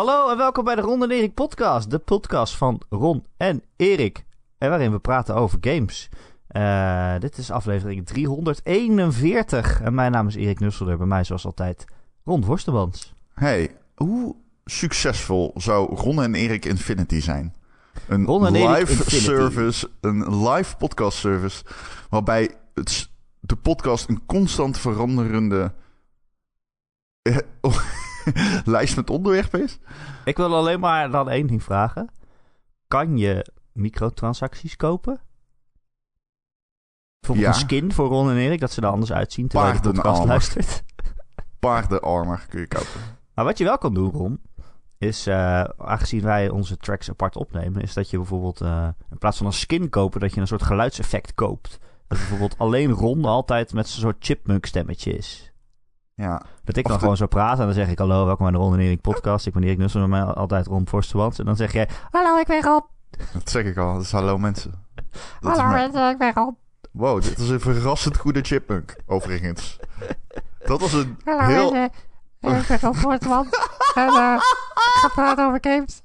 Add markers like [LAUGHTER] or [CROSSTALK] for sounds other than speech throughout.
Hallo en welkom bij de Ron en Erik podcast. De podcast van Ron en Erik. En waarin we praten over games. Uh, dit is aflevering 341. En mijn naam is Erik Nusselder. Bij mij zoals altijd Ron Worstemans. Hey, hoe succesvol zou Ron en Erik Infinity zijn? Een Ron en Erik live Infinity. service, een live podcast service, waarbij het, de podcast een constant veranderende eh, [LAUGHS] [LAUGHS] lijst met onderwerpen is. Ik wil alleen maar dan één ding vragen. Kan je microtransacties kopen? Bijvoorbeeld Ja. een skin voor Ron en Erik, dat ze er anders uitzien terwijl je de podcast [LAUGHS] Paardenarmer. luistert. Paardenarmor kun je kopen. Maar wat je wel kan doen, Ron, is, eh, aangezien wij onze tracks apart opnemen, is dat je bijvoorbeeld eh, in plaats van een skin kopen, dat je een soort geluidseffect koopt. Dat bijvoorbeeld alleen Ron altijd met zo'n soort chipmunk stemmetje is. Ja, Dat ik Of dan de- gewoon zo praat en dan zeg ik hallo, welkom bij de Ron en Erik podcast. Ik ben Erik Nussel, met mij altijd Ron Forstermans. En dan zeg jij, hallo, ik ben Ron. [LAUGHS] dat zeg ik al. Dat is hallo mensen. Dat Hallo, mijn- mensen, ik ben Ron. Wow, dit is een verrassend goede chipmunk, overigens. [LAUGHS] Dat was een Hallo, heel... mensen. Ik ben Ron Forstermans. [LAUGHS] en eh, ik ga praten over games.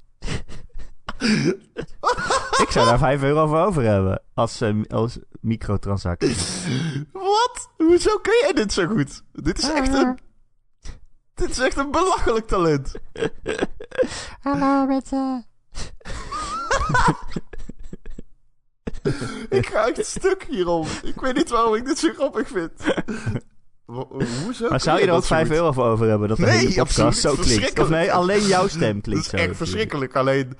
[LAUGHS] ik zou daar 5 euro voor over hebben als, eh, als microtransactie. Wat? Hoezo kun jij dit zo goed? Dit is echt een... Dit is echt een belachelijk talent. Hallo mensen. [LAUGHS] Ik ga echt stuk hierom. Ik weet niet waarom ik dit zo grappig vind. Wo- Hoezo Maar zou je er ook dat zo 5 goed? euro voor over hebben dat de Nee, hele podcast absoluut zo klinkt? Of nee, alleen jouw stem Dat klinkt is zo. echt verschrikkelijk. Alleen,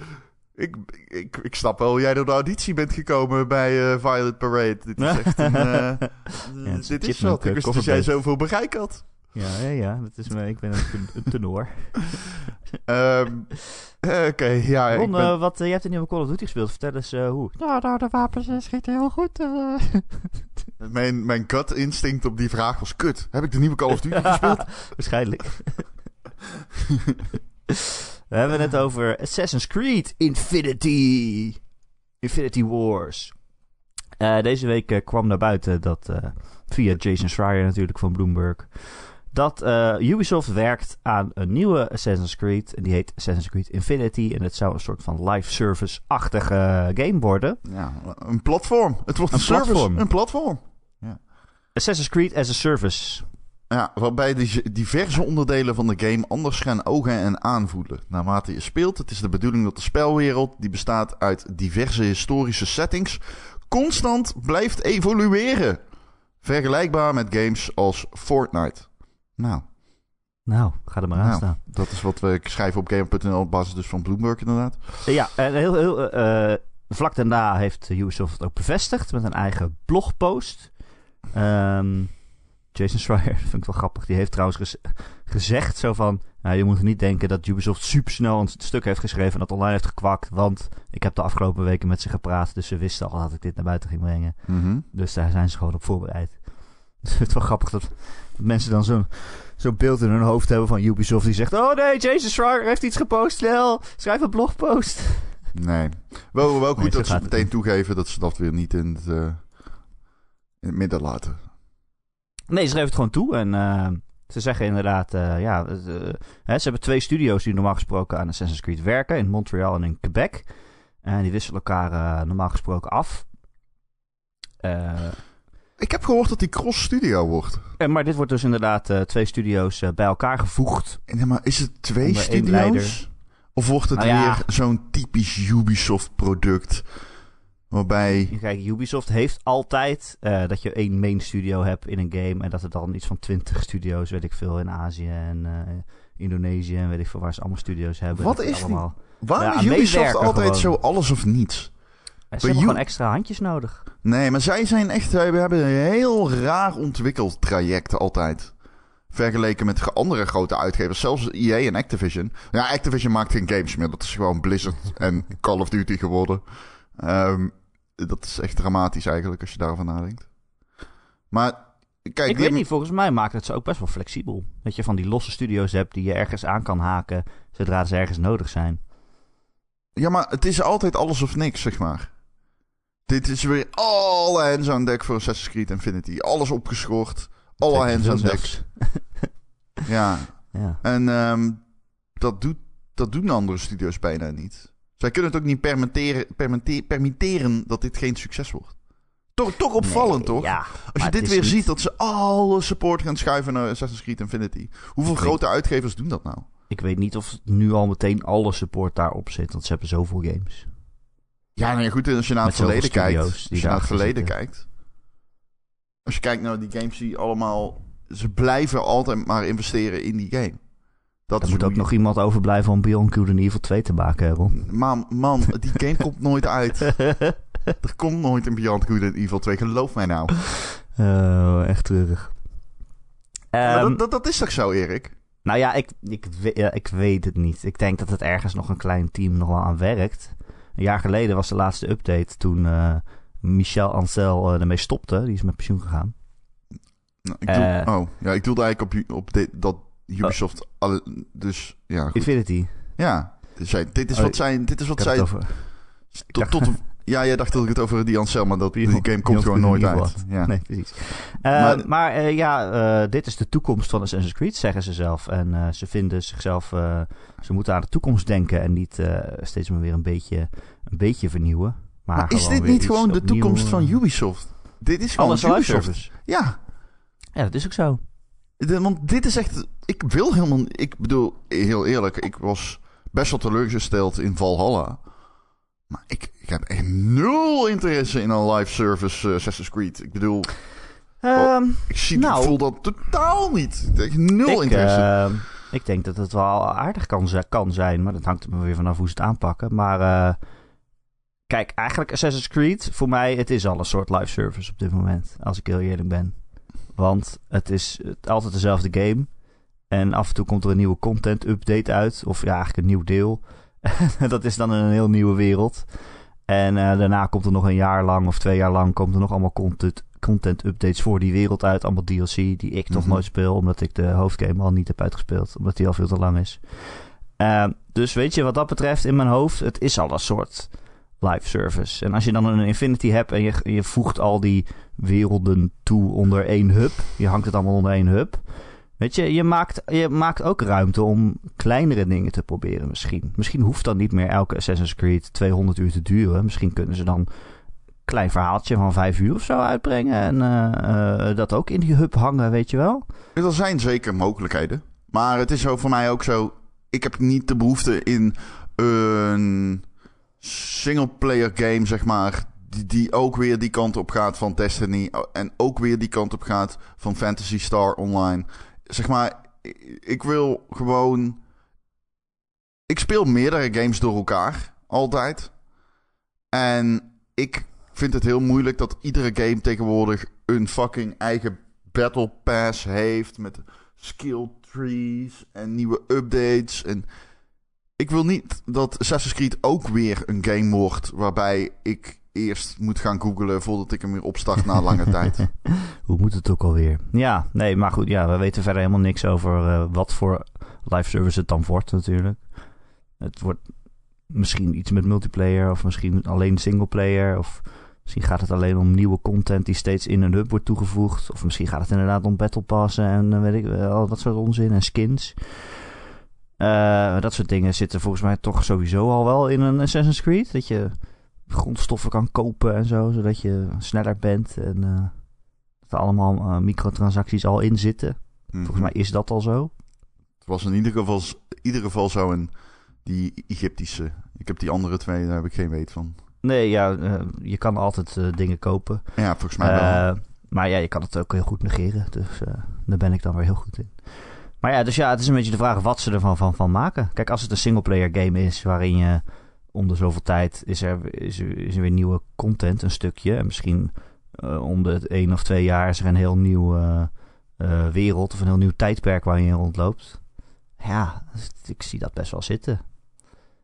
ik, ik, ik snap wel hoe jij door de auditie bent gekomen bij eh, Violet Parade. Dit is echt een... [LAUGHS] eh, het is dit is wat. Ik eh, wist dat jij zoveel bereik had. Ja, ja, ja, dat is me. Ik ben een, ten- een tenor. [LAUGHS] Ehm, eh, Oké, ja. ik Ron, ben- eh, wat, eh, je hebt een nieuwe Call of Duty gespeeld. Vertel eens eh, hoe. Nou, nou, de wapens schieten heel goed. eh. [LAUGHS] Mijn, mijn gut instinct op die vraag was kut. Heb ik de nieuwe Call of Duty gespeeld? Waarschijnlijk. [LAUGHS] We hebben het over Assassin's Creed Infinity. Infinity Wars. Eh, deze week eh, kwam naar buiten dat, eh, via Jason Schreier natuurlijk van Bloomberg, dat Ubisoft werkt aan een nieuwe Assassin's Creed. En die heet Assassin's Creed Infinity. En het zou een soort van live service-achtige game worden. Ja, een platform. Het wordt een, Een service. platform. Een platform. Assassin's Creed as a Service. Ja, waarbij de diverse onderdelen van de game anders gaan ogen en aanvoelen. Naarmate je speelt, het is de bedoeling dat de spelwereld, die bestaat uit diverse historische settings, constant blijft evolueren. Vergelijkbaar met games als Fortnite. Nou, Nou, ga er maar aan Nou. staan. dat is wat we schrijven op Gamer.nl op basis dus van Bloomberg inderdaad. Ja, en heel, heel, eh, eh, vlak daarna heeft Ubisoft het ook bevestigd met een eigen blogpost. Ehm, Jason Schreier, [LAUGHS] dat vind ik wel grappig, die heeft trouwens gez- gezegd zo van... Nou, je moet niet denken dat Ubisoft supersnel een stuk heeft geschreven en dat online heeft gekwakt. Want ik heb de afgelopen weken met ze gepraat, dus ze wisten al dat ik dit naar buiten ging brengen. Mhm. Dus daar zijn ze gewoon op voorbereid. [LAUGHS] Dus het wel grappig dat, dat mensen dan zo'n zo'n beeld in hun hoofd hebben van Ubisoft die zegt... Oh nee, Jason Schreier heeft iets gepost, snel, schrijf een blogpost. Nee. Wel, wel [LAUGHS] goed Nee, dat ze meteen toegeven dat ze dat weer niet in het, eh, in het midden laten. Nee, ze geven het gewoon toe. En eh, ze zeggen inderdaad, eh, ja, eh, hè, ze hebben twee studio's die normaal gesproken aan Assassin's Creed werken. In Montreal en in Quebec. En die wisselen elkaar normaal gesproken af. Ik heb gehoord dat die Cross Studio wordt. en, maar dit wordt dus inderdaad twee studio's bij elkaar gevoegd. Nee, maar is het twee studio's? Of wordt het Nou ja. weer zo'n typisch Ubisoft product? Waarbij... Kijk, Ubisoft heeft altijd eh, dat je één main studio hebt in een game. En dat er dan iets van twintig studio's, weet ik veel, in Azië en eh, Indonesië en weet ik veel waar ze allemaal studio's hebben. Wat is die- allemaal... Waarom Ja, is Ubisoft altijd gewoon. zo alles of niets? Ze Bij hebben U- gewoon extra handjes nodig. Nee, maar zij zijn echt... Wij hebben een heel raar ontwikkeld traject altijd. Vergeleken met andere grote uitgevers. Zelfs EA en Activision. Ja, Activision maakt geen games meer. Dat is gewoon Blizzard en Call of Duty geworden. Ehm, dat is echt dramatisch eigenlijk als je daarover nadenkt. Maar kijk, ik weet niet, volgens mij maakt het ze ook best wel flexibel. Dat je van die losse studio's hebt die je ergens aan kan haken zodra ze ergens nodig zijn. Ja, maar het is altijd alles of niks, zeg maar. Dit is weer alle hands aan dek voor Assassin's Creed Infinity. Alles opgeschort. Alle hands aan dek. zelfs. Ja. [LAUGHS] Ja. En ehm, dat doet dat doen andere studio's bijna niet. Zij kunnen het ook niet permitteren, permitte- permitteren dat dit geen succes wordt. Toch, toch opvallend, Nee, toch? Ja, Als je dit weer niet- ziet, dat ze alle support gaan schuiven naar Assassin's Creed Infinity. Hoeveel Ik grote uitgevers doen dat nou? Ik weet niet of nu al meteen alle support daarop zit, want ze hebben zoveel games. Ja, nou ja, goed, als je naar het verleden kijkt. Als je naar het verleden zitten. kijkt. Als je kijkt naar die games die allemaal... Ze blijven altijd maar investeren in die game. Dat Er moet ook nog iemand overblijven om Beyond Good and Evil 2 te maken, Ron. Maar man, die game komt nooit uit. [LAUGHS] Er komt nooit een Beyond Good and Evil 2, geloof mij nou. Oh, echt treurig. Maar Ehm, dat, dat, dat is toch zo, Erik? Nou ja ik, ik, ja, ik weet het niet. Ik denk dat het ergens nog een klein team nog wel aan werkt. Een jaar geleden was de laatste update toen eh, Michel Ancel eh, ermee stopte. Die is met pensioen gegaan. Nou, ik doe, Eh. oh, ja, ik doelde eigenlijk op, op dat Ubisoft... alle- dus, ja, goed. Infinity. Ja, zij- dit is Oh, wat zij... Dit is wat zij tot, tot, ja, jij dacht dat ik het over die Ansel, maar dat, die game komt gewoon nooit uit. Ja. Nee, precies. Eh, Maar- maar eh, ja, eh, dit is de toekomst van Assassin's Creed, zeggen ze zelf. En eh, ze vinden zichzelf... eh, ze moeten aan de toekomst denken en niet eh, steeds maar weer een beetje, een beetje vernieuwen. Maar, Maar is dit niet gewoon de toekomst van eh, Ubisoft? Dit is gewoon Alles Ubisoft. Ja, Ja, dat is ook zo. De- want dit is echt... Ik wil helemaal... Ik bedoel, heel eerlijk, ik was best wel teleurgesteld in Valhalla. Maar ik, ik heb echt nul interesse in een live service eh, Assassin's Creed. Ik bedoel, Ehm, ik, zie, Nou. ik voel dat totaal niet. Ik nul ik, interesse. eh, ik denk dat het wel aardig kan, kan zijn, maar dat hangt er maar weer vanaf hoe ze het aanpakken. Maar eh, kijk, eigenlijk Assassin's Creed, voor mij, het is al een soort live service op dit moment, als ik heel eerlijk ben. Want het is altijd dezelfde game. En af en toe komt er een nieuwe content update uit, of ja, eigenlijk een nieuw deel. [LAUGHS] dat is dan een heel nieuwe wereld. En eh, daarna komt er nog een jaar lang of twee jaar lang komt er nog allemaal content, content updates voor die wereld uit. Allemaal DLC die ik toch Mhm. nooit speel, omdat ik de hoofdgame al niet heb uitgespeeld. Omdat die al veel te lang is. Eh, dus weet je, wat dat betreft in mijn hoofd, het is al een soort live service. En als je dan een Infinity hebt en je, je voegt al die werelden toe onder één hub. Je hangt het allemaal onder één hub. Weet je, je maakt, je maakt ook ruimte om kleinere dingen te proberen misschien. Misschien hoeft dan niet meer elke Assassin's Creed 200 uur te duren. Misschien kunnen ze dan een klein verhaaltje van vijf uur of zo uitbrengen. En eh, eh, dat ook in die hub hangen, weet je wel. Er zijn zeker mogelijkheden. Maar het is zo voor mij ook zo. Ik heb niet de behoefte in een single-player game, zeg maar. Die, die ook weer die kant op gaat van Destiny. En ook weer die kant op gaat van Fantasy Star Online. Zeg maar, ik- ik wil gewoon. Ik speel meerdere games door elkaar. Altijd. En ik vind het heel moeilijk dat iedere game tegenwoordig een fucking eigen Battle Pass heeft. Met skill trees en nieuwe updates. En ik wil niet dat Assassin's Creed ook weer een game wordt waarbij ik eerst moet gaan googlen voordat ik hem weer opstart na lange [LAUGHS] tijd. Hoe moet het ook alweer? Ja, nee, maar goed, ja, we weten verder helemaal niks over eh, wat voor live service het dan wordt natuurlijk. Het wordt misschien iets met multiplayer of misschien alleen singleplayer of misschien gaat het alleen om nieuwe content die steeds in een hub wordt toegevoegd. Of misschien gaat het inderdaad om battle passen en eh, weet ik wel, dat soort onzin en skins. Eh, dat soort dingen zitten volgens mij toch sowieso al wel in een Assassin's Creed. Dat je grondstoffen kan kopen en zo, zodat je sneller bent en... eh, dat er allemaal eh, microtransacties al in zitten. Volgens mij is dat al zo. Het was in ieder geval, in ieder geval zo een... Die Egyptische. Ik heb die andere twee, daar heb ik geen weet van. Nee, ja, je kan altijd dingen kopen. Ja, volgens mij wel. Maar ja, je kan het ook heel goed negeren. Dus daar ben ik dan weer heel goed in. Maar ja, dus ja, het is een beetje de vraag wat ze ervan van, van maken. Kijk, als het een singleplayer game is waarin je om de zoveel tijd is er, is er, is er weer nieuwe content, een stukje. En misschien eh, om de één of twee jaar is er een heel nieuw eh, eh, wereld of een heel nieuw tijdperk waar je rondloopt. Ja, ik zie dat best wel zitten.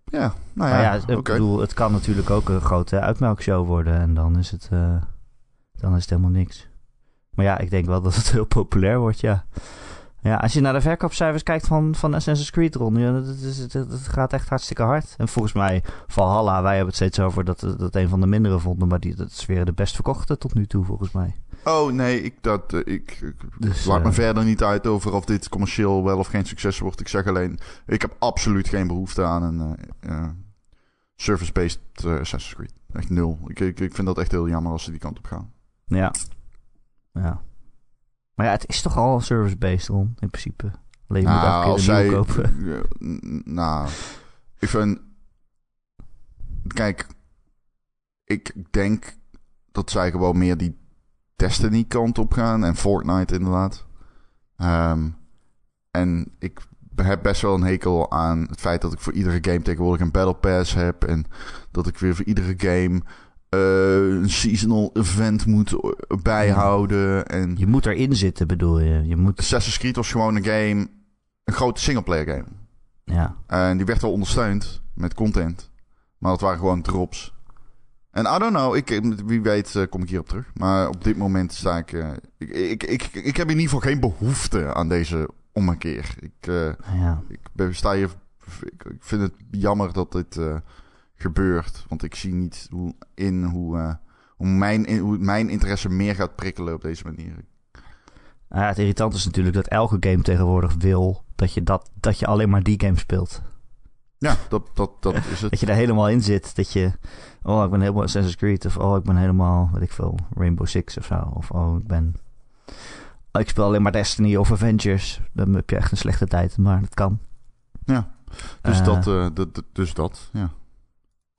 ja, nou ja, ja, ik bedoel, het kan natuurlijk ook een grote uitmelkshow worden. En dan is het, dan is het helemaal niks. Maar ja, ik denk wel dat het [LAUGHS] heel populair wordt, ja. Ja, als je naar de verkoopcijfers kijkt van, van Assassin's Creed, Ron, ja, dat, is, dat, dat gaat echt hartstikke hard. En volgens mij, Valhalla, wij hebben het steeds over dat dat een van de mindere vonden, maar die, dat is weer de best verkochte tot nu toe, volgens mij. Oh nee, ik, dat, eh, ik, ik Dus, laat me eh, verder niet uit over of dit commercieel wel of geen succes wordt. Ik zeg alleen, ik heb absoluut geen behoefte aan een eh, service-based Assassin's Creed. Echt nul. Ik, ik, ik vind dat echt heel jammer als ze die kant op gaan. Ja. Ja. Maar ja, het is toch al service-based, Ron, in principe. Alleen je moet elke keer zij, kopen. [LAUGHS] Nou, ik vind, kijk, ik denk dat zij gewoon meer die Destiny kant op gaan en Fortnite inderdaad. Ehm, en ik heb best wel een hekel aan het feit dat ik voor iedere game tegenwoordig een Battle Pass heb. En dat ik weer voor iedere game een seasonal event moet bijhouden. En Je moet erin zitten, bedoel je. Je moet... Assassin's Creed was gewoon een game, een grote singleplayer game. Ja. En die werd wel ondersteund met content. Maar dat waren gewoon drops. En I don't know, ik, wie weet eh, kom ik hierop terug. Maar op dit moment sta ik, eh, ik, ik, ik... Ik heb in ieder geval geen behoefte aan deze ommekeer. Ik, eh, ja. ik ben- sta hier... Ik, ik vind het jammer dat dit eh, gebeurt. Want ik zie niet hoe, in hoe, hoe, mijn, hoe mijn interesse meer gaat prikkelen op deze manier. Nou ja, het irritant is natuurlijk dat elke game tegenwoordig wil dat je, dat, dat je alleen maar die game speelt. Ja, dat, dat, dat [LAUGHS] is het. Dat je daar helemaal in zit. Dat je, oh, ik ben helemaal Assassin's Creed. Of, oh, ik ben helemaal, weet ik veel, Rainbow Six of zo. Of, oh, ik ben... oh, ik speel alleen maar Destiny of Avengers. Dan heb je echt een slechte tijd, maar dat kan. Ja, dus, Eh, dat, eh, dat- dus dat, ja.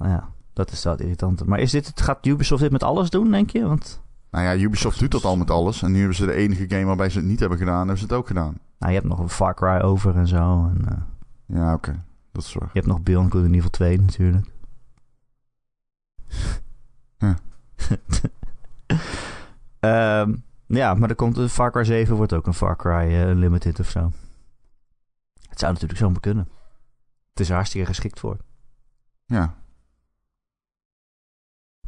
Nou ja, dat is dat irritante. Maar is dit, het- gaat Ubisoft dit met alles doen, denk je? Want Nou ja, Ubisoft doet dat al met alles. En nu hebben ze de enige game waarbij ze het niet hebben gedaan, hebben ze het ook gedaan. nou, je hebt nog een Far Cry over en zo. En, eh, Ja, oké. Dat is waar. je hebt nog Beyond Good in Evil 2 natuurlijk. Ja. [LAUGHS] Ehm, ja, maar er komt een Far Cry 7 wordt ook een Far Cry eh, Limited of zo. Het zou natuurlijk zomaar kunnen. Het is er hartstikke geschikt voor. Ja.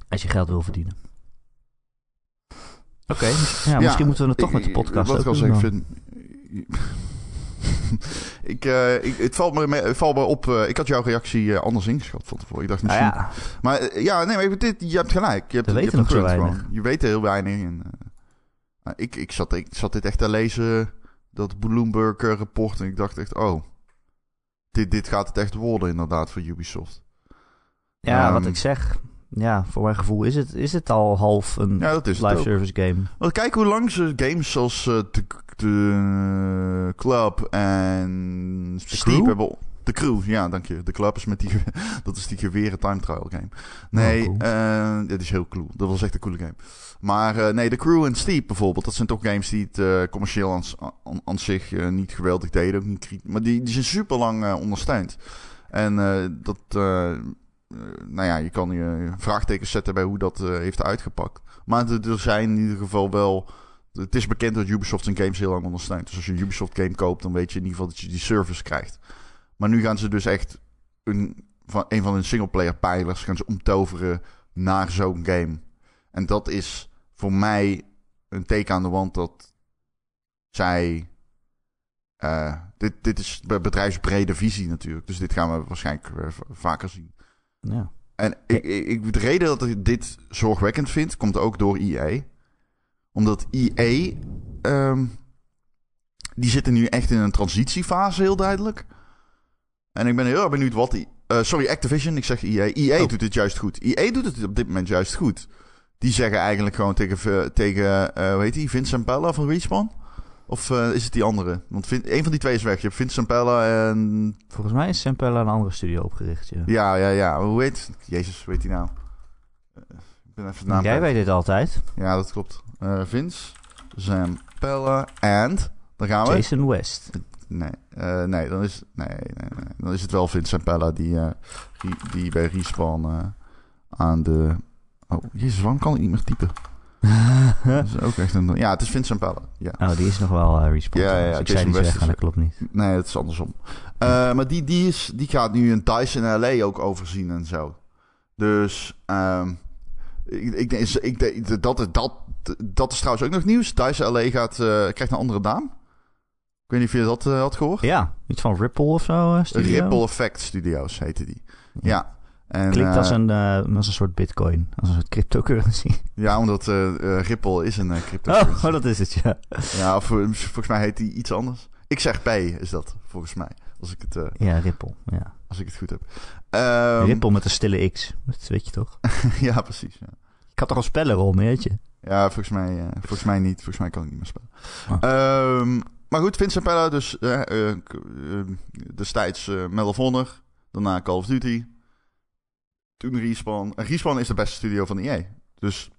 Als je geld wil verdienen. Oké, ja, Ja, misschien moeten we het toch Ik- met de podcast Wat ik ook al zeg, vind... [LAUGHS] ik, eh, ik, het valt me, valt me op... eh, ik had jouw reactie eh, anders ingeschat van tevoren. Ik dacht Nou misschien... ja, Maar ja, nee, maar dit, je hebt gelijk. Je hebt, We je weten hebt nog zo gewoon. Je weet heel weinig. En, nou, ik, ik, zat, ik zat dit echt te lezen, dat Bloomberg-rapport. En ik dacht echt, oh... Dit, dit gaat het echt worden inderdaad voor Ubisoft. ja Ehm, wat ik zeg. Ja, voor mijn gevoel is het, is het al half een Ja, dat is het live service game. Want kijk hoe lang ze games zoals eh, de, de Club en Steep hebben... De Crew, ja, dank je. De Club is met die... [LAUGHS] dat is die geweren time trial game. Nee, Oh, cool. eh, dit is heel cool. Dat was echt een coole game. Maar eh, nee, de Crew en Steep bijvoorbeeld... dat zijn toch games die het commercieel aan, zich niet geweldig deden. Ook niet maar die, die zijn super lang ondersteund. En dat... eh, nou ja, je kan je vraagtekens zetten bij hoe dat eh, heeft uitgepakt. Maar er- zijn in ieder geval wel... Het is bekend dat Ubisoft zijn games heel lang ondersteunt. Dus als je een Ubisoft game koopt, dan weet je in ieder geval dat je die service krijgt. Maar nu gaan ze dus echt een van, een van hun singleplayer pijlers gaan ze omtoveren naar zo'n game. En dat is voor mij een teken aan de wand dat zij... eh, dit, dit is be- bedrijfsbrede visie natuurlijk. Dus dit gaan we waarschijnlijk vaker zien. Ja. En ik, ik, de reden dat ik dit zorgwekkend vind, komt ook door EA. Omdat EA, ehm, die zitten nu echt in een transitiefase, heel duidelijk. En ik ben heel erg benieuwd wat die... eh, sorry, Activision, ik zeg EA. EA Oh. doet het juist goed. EA doet het op dit moment juist goed. Die zeggen eigenlijk gewoon tegen, v- tegen eh hoe heet die, Vincent Pella van Respawn? Of eh, is het die andere? Want Vin, een van die twee is weg. Je hebt Vincent Pella en Volgens mij is Sampella een andere studio opgericht. Ja. ja, ja, ja. Hoe heet... Jezus, hoe heet hij nou? Ik ben even naam Jij weet dit altijd. Ja, dat klopt. Eh Vince, Zampella en... Daar gaan we. Jason West. Nee, nee, dan is, nee, nee, nee, dan is het wel Vince Zampella die, die, die bij Respawn eh, aan de... Oh, jezus, waarom kan ik niet meer typen? [LAUGHS] Dat is ook echt een... Ja, het is Vince Zampella. Ja. Oh, die is nog wel respawned. Ja, ja, ja, Dus ik zei die West zeggen, is- dat klopt niet. Nee, het is andersom. Eh, maar die, die, is, die gaat nu een DICE in LA ook overzien en zo. Dus ehm, ik, ik, ik, dat, dat, dat is trouwens ook nog nieuws. DICE LA gaat, eh, krijgt een andere naam. Ik weet niet of je dat had gehoord. Ja, iets van Ripple of zo. Ripple Effect Studios heette die. Ja. En, Klinkt als eh, een, eh, als een soort bitcoin. Als een soort cryptocurrency. Ja, omdat eh, Ripple is een uh, crypto. Oh, oh, [LAUGHS] dat is het, ja. Ja, of, volgens mij heet die iets anders. Ik zeg P is dat, volgens mij. Als ik het, Ja, Ripple. Ja. als ik het goed heb. Ehm, Ripple met een stille X. Dat weet je toch? [LAUGHS] ja, precies. Ja. Ik had toch al spellen, Ron, weet je? Ja, volgens mij, volgens mij niet. Volgens mij kan ik niet meer spelen. Oh. Ehm, maar goed, Vincent Pella dus destijds eh Medal of Honor. Daarna Call of Duty. Toen Respawn. En Respawn is de beste studio van EA. Dus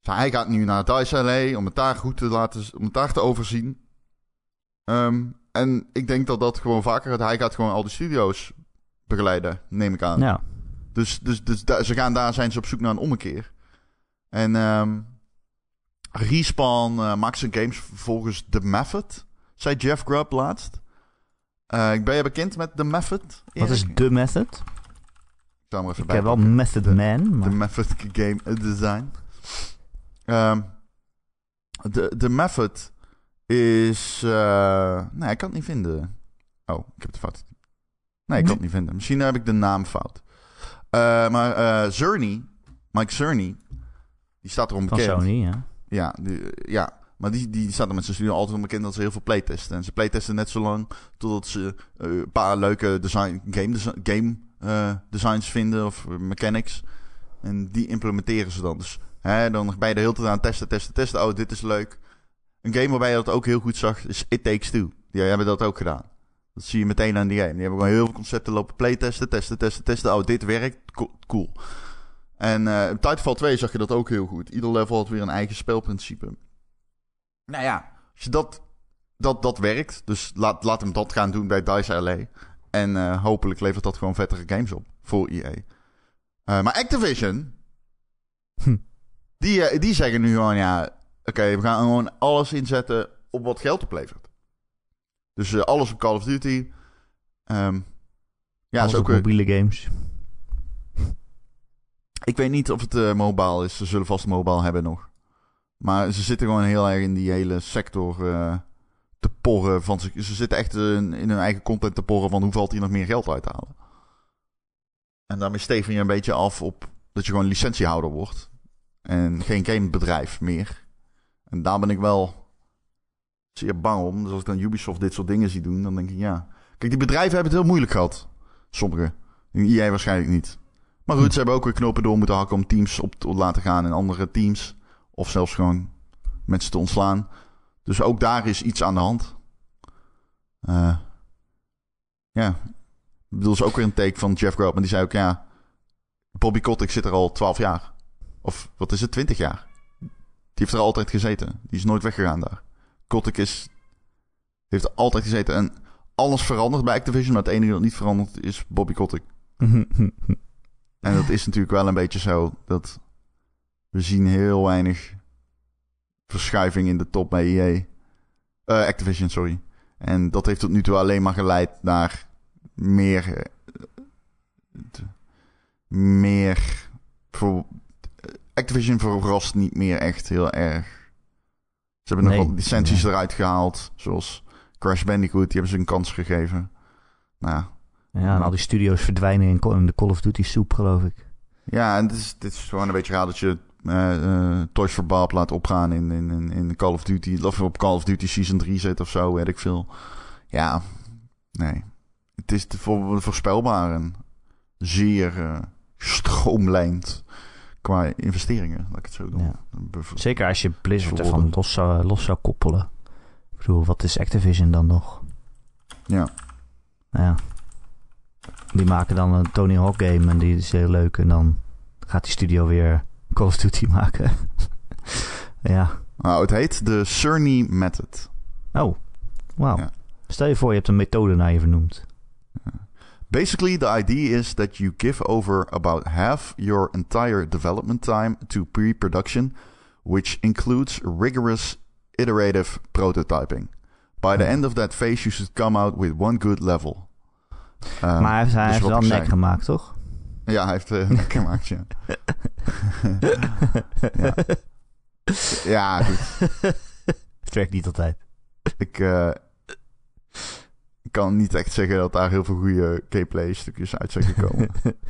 hij gaat nu naar DICE LA om het daar goed te laten, om het daar te overzien. Ehm, en ik denk dat dat gewoon vaker gaat. Hij gaat gewoon al die studio's begeleiden, neem ik aan. Ja. Dus, dus, dus da- ze gaan daar zijn ze op zoek naar een ommekeer. En ehm Respawn eh, maakt zijn games volgens The Method, zei Jeff Grubb laatst. Eh, ik ben je bekend met The Method? Wat is de method? Ik even heb wel. Method De- Man, The maar... Method Game Design. Ehm, de, de Method is... eh, nee, ik kan het niet vinden. Oh, ik heb het fout. Nee, ik kan het niet vinden. Misschien heb ik de naam fout. Eh, maar eh Cerny, Mike Cerny, die staat erom Van bekend. Sony, ja. Ja, die, ja. maar die, die staat er met zijn studio altijd om bekend dat ze heel veel playtesten. En ze playtesten net zo lang totdat ze een paar leuke design, game, game eh, designs vinden of mechanics. En die implementeren ze dan. Dus hè, dan je de hele tijd aan testen, testen, testen. Oh, dit is leuk. Een game waarbij je dat ook heel goed zag is It Takes Two. Die hebben dat ook gedaan. Dat zie je meteen aan die game. Die hebben gewoon heel veel concepten lopen playtesten, testen, testen, testen. Oh, dit werkt. Co- Cool. En in Titanfall 2 zag je dat ook heel goed. Ieder level had weer een eigen spelprincipe. Nou ja, als je dat, dat, dat werkt, dus laat, laat hem dat gaan doen bij DICE LA. En eh, hopelijk levert dat gewoon vettere games op voor EA. Eh, maar Activision, Hm. die, eh, die zeggen nu gewoon, ja, oké, we gaan gewoon alles inzetten op wat geld oplevert. Dus alles op Call of Duty. Ehm, ja, Alles is ook op mobiele games. Ik weet niet of het eh mobile is. Ze zullen vast mobile hebben nog. Maar ze zitten gewoon heel erg in die hele sector te porren. Van, zich- ze zitten echt in, hun eigen content te porren van hoe valt hier nog meer geld uit te halen. En daarmee steven je een beetje af op dat je gewoon licentiehouder wordt. En geen gamebedrijf meer. En daar ben ik wel zeer bang om. Dus als ik dan Ubisoft dit soort dingen zie doen, dan denk ik ja. Kijk, die bedrijven hebben het heel moeilijk gehad. Sommige. EA waarschijnlijk niet. Maar goed, ze hebben ook weer knopen door moeten hakken om teams op te laten gaan in andere teams. Of zelfs gewoon mensen te ontslaan. Dus ook daar is iets aan de hand. Eh, ja. Ik bedoel, is ook weer een take van Jeff Grubb. Maar die zei ook, ja... Bobby Kotick zit er al 12 jaar. Of wat is het, 20 jaar. Die heeft er altijd gezeten. Die is nooit weggegaan daar. Kotick is... Heeft er altijd gezeten. En alles verandert bij Activision. Maar het enige dat niet verandert is Bobby Kotick. [LAUGHS] En dat is natuurlijk wel een beetje zo dat we zien heel weinig verschuiving in de top bij EA. Eh, Activision, sorry. En dat heeft tot nu toe alleen maar geleid naar meer. eh, meer. Voor, Activision verrast niet meer echt heel erg. Ze hebben nog Nee. wat licenties eruit gehaald. Zoals Crash Bandicoot, die hebben ze een kans gegeven. Nou, ja, en al die studio's verdwijnen in de Call of Duty soep, geloof ik. Ja, en het is, dit is gewoon een beetje raar dat je eh, eh, Toys for Bob laat opgaan in, in, in, in Call of Duty. Of op Call of Duty Season 3 zit of zo, weet ik veel. Ja, nee. Het is te voor, voorspelbaar en zeer eh gestroomlijnd qua investeringen, laat ik het zo doen. Ja. Zeker als je Blizzard ervan los zou, los zou koppelen. Ik bedoel, wat is Activision dan nog? Ja. Nou ja. Die maken dan een Tony Hawk game en die is heel leuk. En dan gaat die studio weer Call of Duty maken. [LAUGHS] ja. Nou, het heet de Cerny Method. Oh, wauw. Ja. Stel je voor, je hebt een methode naar je vernoemd. Basically, the idea is that you give over about half your entire development time to pre production, which includes rigorous iterative prototyping. By the end of that phase, you should come out with one good level. Uh, maar hij heeft, hij dus heeft wel nek gemaakt, toch? Ja, hij heeft [LAUGHS] uh, gemaakt, ja. ja. Ja, goed. Het werkt niet altijd. Ik, eh, kan niet echt zeggen dat daar heel veel goede gameplay-stukjes uit zijn gekomen. [LAUGHS]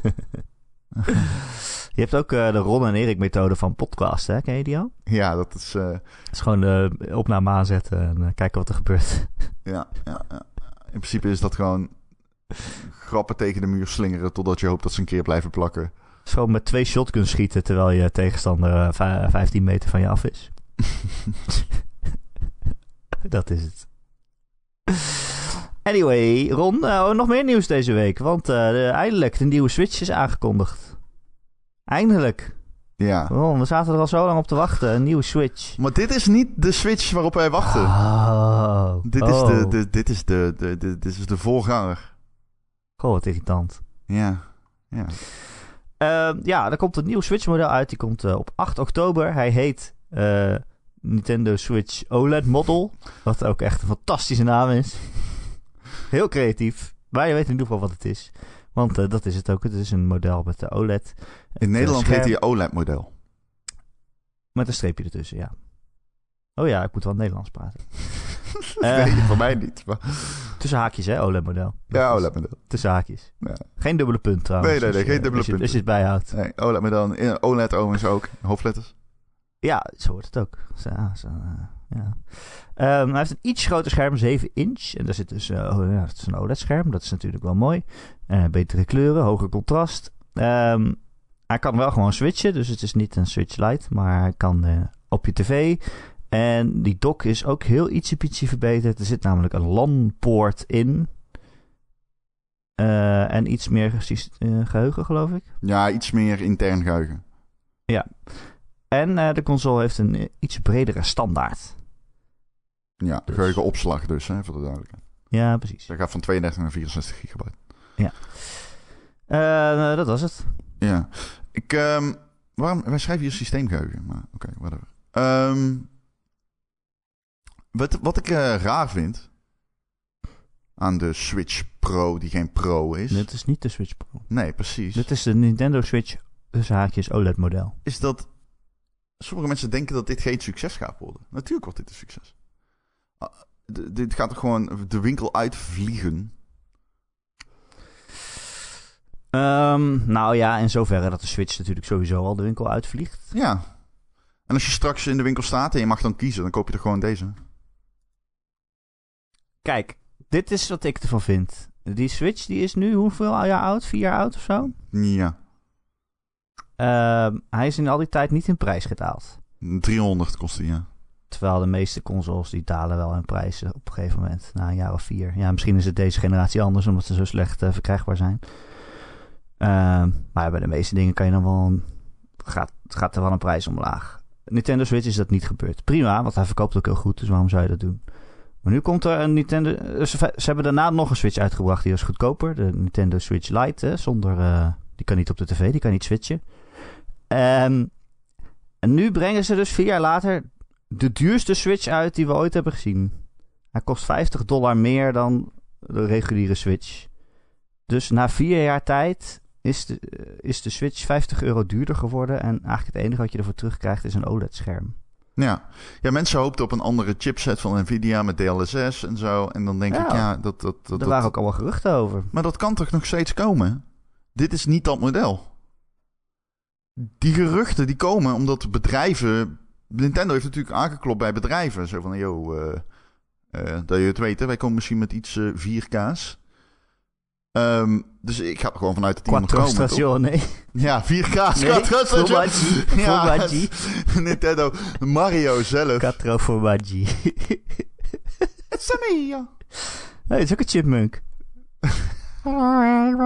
Je hebt ook eh, de Ron en Erik methode van podcast, hè? Ken je die al? ja, dat is... Het is gewoon de opname aanzetten en kijken wat er gebeurt. ja, ja, ja. In principe is dat gewoon grappen tegen de muur slingeren... totdat je hoopt dat ze een keer blijven plakken. Gewoon met twee shotguns schieten terwijl je tegenstander eh, vij- 15 meter van je af is. [LAUGHS] dat is het. Anyway, Ron, eh, nog meer nieuws deze week. Want eh, de- eindelijk, de nieuwe Switch is aangekondigd. Eindelijk. Ja. Ron, we zaten er al zo lang op te wachten. Een nieuwe Switch. Maar dit is niet de Switch waarop wij wachten. Oh. Dit, is Oh. de, de, dit, is de, de, de, dit is de voorganger. Goh, wat irritant. Ja. ja. Ehm, ja, er komt een nieuw Switch-model uit. Die komt eh, op 8 oktober. Hij heet eh, Nintendo Switch OLED Model. Wat ook echt een fantastische naam is. Heel creatief. Maar je weet in ieder geval wat het is. Want eh, dat is het ook. Het is een model met de OLED. In Nederland scherm- heet hij OLED-model. Met een streepje ertussen, ja. Oh ja, ik moet wel Nederlands praten. [LAUGHS] Dat Eh. voor mij niet. Maar... Tussen haakjes, hè, OLED-model. Ja, OLED-model. Tussen haakjes. Ja. Geen dubbele punt trouwens. Nee, nee, nee, als je- geen dubbele als je- punt. Als je het bijhoudt. Nee, OLED-model. OLED overigens ook. Hoofdletters. Ja, zo wordt het ook. Zo, zo, eh, ja. Ehm, hij heeft een iets groter scherm, 7 inch. En daar zit dus eh, oh, ja, het is een OLED-scherm. Dat is natuurlijk wel mooi. Eh, betere kleuren, hoger contrast. Ehm, hij kan wel gewoon switchen, dus het is niet een Switch Lite. Maar hij kan eh, op je tv. En die dock is ook heel ietsje pietje verbeterd. Er zit namelijk een LAN-poort in. Eh, en iets meer eh, geheugen, geloof ik. Ja, iets meer intern geheugen. En eh, de console heeft een iets bredere standaard. Ja, Dus- geheugenopslag dus, hè, voor de duidelijkheid. Ja, precies. Dat gaat van 32 naar 64 gigabyte. Eh, dat was het. Ja. Ik, ehm, waarom, wij schrijven hier systeemgeheugen, maar oké, whatever. Ehm, wat, wat ik eh, raar vind aan de Switch Pro, die geen Pro is. Dit is niet de Switch Pro. Nee, precies. Dit is de Nintendo Switch tussen haakjes OLED model. Is dat sommige mensen denken dat dit geen succes gaat worden. Natuurlijk wordt dit een succes. Ah, dit gaat er gewoon de winkel uitvliegen. Ehm, nou ja, in zoverre dat de Switch natuurlijk sowieso al de winkel uitvliegt. Ja. En als je straks in de winkel staat en je mag dan kiezen, dan koop je er gewoon deze. Kijk, dit is wat ik ervan vind. Die Switch die is nu hoeveel jaar oud? Vier jaar oud of zo? Ja. Ehm, hij is in al die tijd niet in prijs gedaald. 300 kost die, ja. Terwijl de meeste consoles die dalen wel in prijs eh, op een gegeven moment. Na een jaar of vier. Ja, misschien is het deze generatie anders omdat ze zo slecht eh, verkrijgbaar zijn. Ehm, maar bij de meeste dingen kan je dan wel... Een, gaat, gaat er wel een prijs omlaag. Nintendo Switch is dat niet gebeurd. Prima, want hij verkoopt ook heel goed. Dus waarom zou je dat doen? Maar nu komt er een Nintendo... eh, Ze, hebben daarna nog een Switch uitgebracht. Die was goedkoper. De Nintendo Switch Lite. Hè, zonder... eh, die kan niet op de tv. Die kan niet switchen. Ehm, en nu brengen ze dus vier jaar later de duurste Switch uit die we ooit hebben gezien. Hij kost 50 dollar meer dan de reguliere Switch. Dus na vier jaar tijd is de, eh, is de Switch 50 euro duurder geworden. En eigenlijk het enige wat je ervoor terugkrijgt is een OLED-scherm. Ja. ja, mensen hoopten op een andere chipset van Nvidia met DLSS en zo. En dan denk Ja. ik, ja, dat... dat, dat, er dat- waren ook allemaal geruchten over. Maar dat kan toch nog steeds komen? Dit is niet dat model. Die geruchten die komen omdat bedrijven... Nintendo heeft natuurlijk aangeklopt bij bedrijven. Zo van, yo, eh, eh, dat je het weet, hè, wij komen misschien met iets eh 4K's. Ehm, dus ik ga er gewoon vanuit dat die nog komen. Ja, 4K's. Nee, Quattro stagione. Ja. [LAUGHS] Nintendo, Mario zelf. Quattro formaggi. It's a mio. hey, het is ook een chipmunk.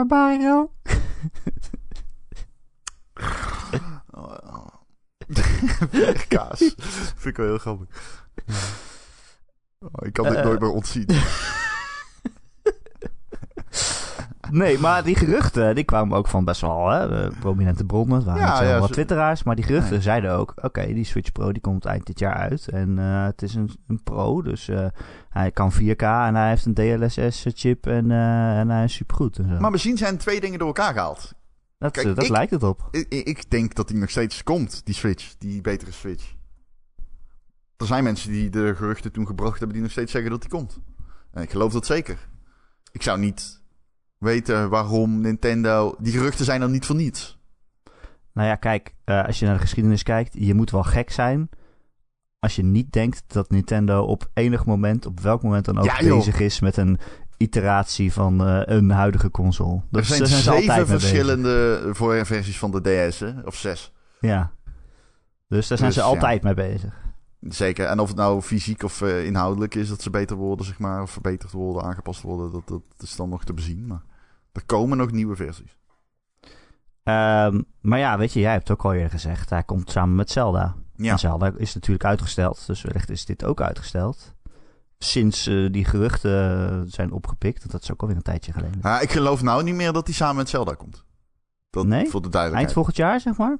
Mario. Oh. 4K's. Vind ik wel heel grappig. Oh, ik kan dit Eh, nooit meer ontzien. [LAUGHS] Nee, maar die geruchten die kwamen ook van best wel hè, eh, prominente bronnen. Het waren Ja, wat twitteraars, maar die geruchten Nee. zeiden ook... Oké, die Switch Pro die komt eind dit jaar uit. En eh, het is een, een Pro, dus eh, hij kan 4K en hij heeft een DLSS-chip en, en hij is supergoed. En zo. Maar misschien zijn twee dingen door elkaar gehaald. dat kijk, dat ik- lijkt het op. Ik, ik- ik denk dat die nog steeds komt, die Switch. Die betere Switch. Er zijn mensen die de geruchten toen gebracht hebben... die nog steeds zeggen dat die komt. En ik geloof dat zeker. ik zou niet weten waarom Nintendo... Die geruchten zijn er niet voor niets. Nou ja, kijk, eh, als je naar de geschiedenis kijkt, je moet wel gek zijn als je niet denkt dat Nintendo op enig moment, op welk moment dan ook, Ja, bezig is met een iteratie van eh, een huidige console. Er zijn daar ze altijd zeven verschillende voorversies van de DS, hè? of zes. Ja. Dus daar zijn Dus, ze ja. altijd mee bezig. Zeker. En of het nou fysiek of eh, inhoudelijk is dat ze beter worden, zeg maar, of verbeterd worden, aangepast worden, dat, dat is dan nog te bezien. Maar er komen nog nieuwe versies. Ehm, maar ja, weet je, jij hebt ook al eerder gezegd, hij komt samen met Zelda. Ja. En Zelda is natuurlijk uitgesteld, dus wellicht is dit ook uitgesteld. Sinds eh, die geruchten eh, zijn opgepikt, dat is ook alweer een tijdje geleden. Ja, ik geloof nou niet meer dat hij samen met Zelda komt. Dat Nee? voor de duidelijkheid. Eind volgend jaar, zeg maar?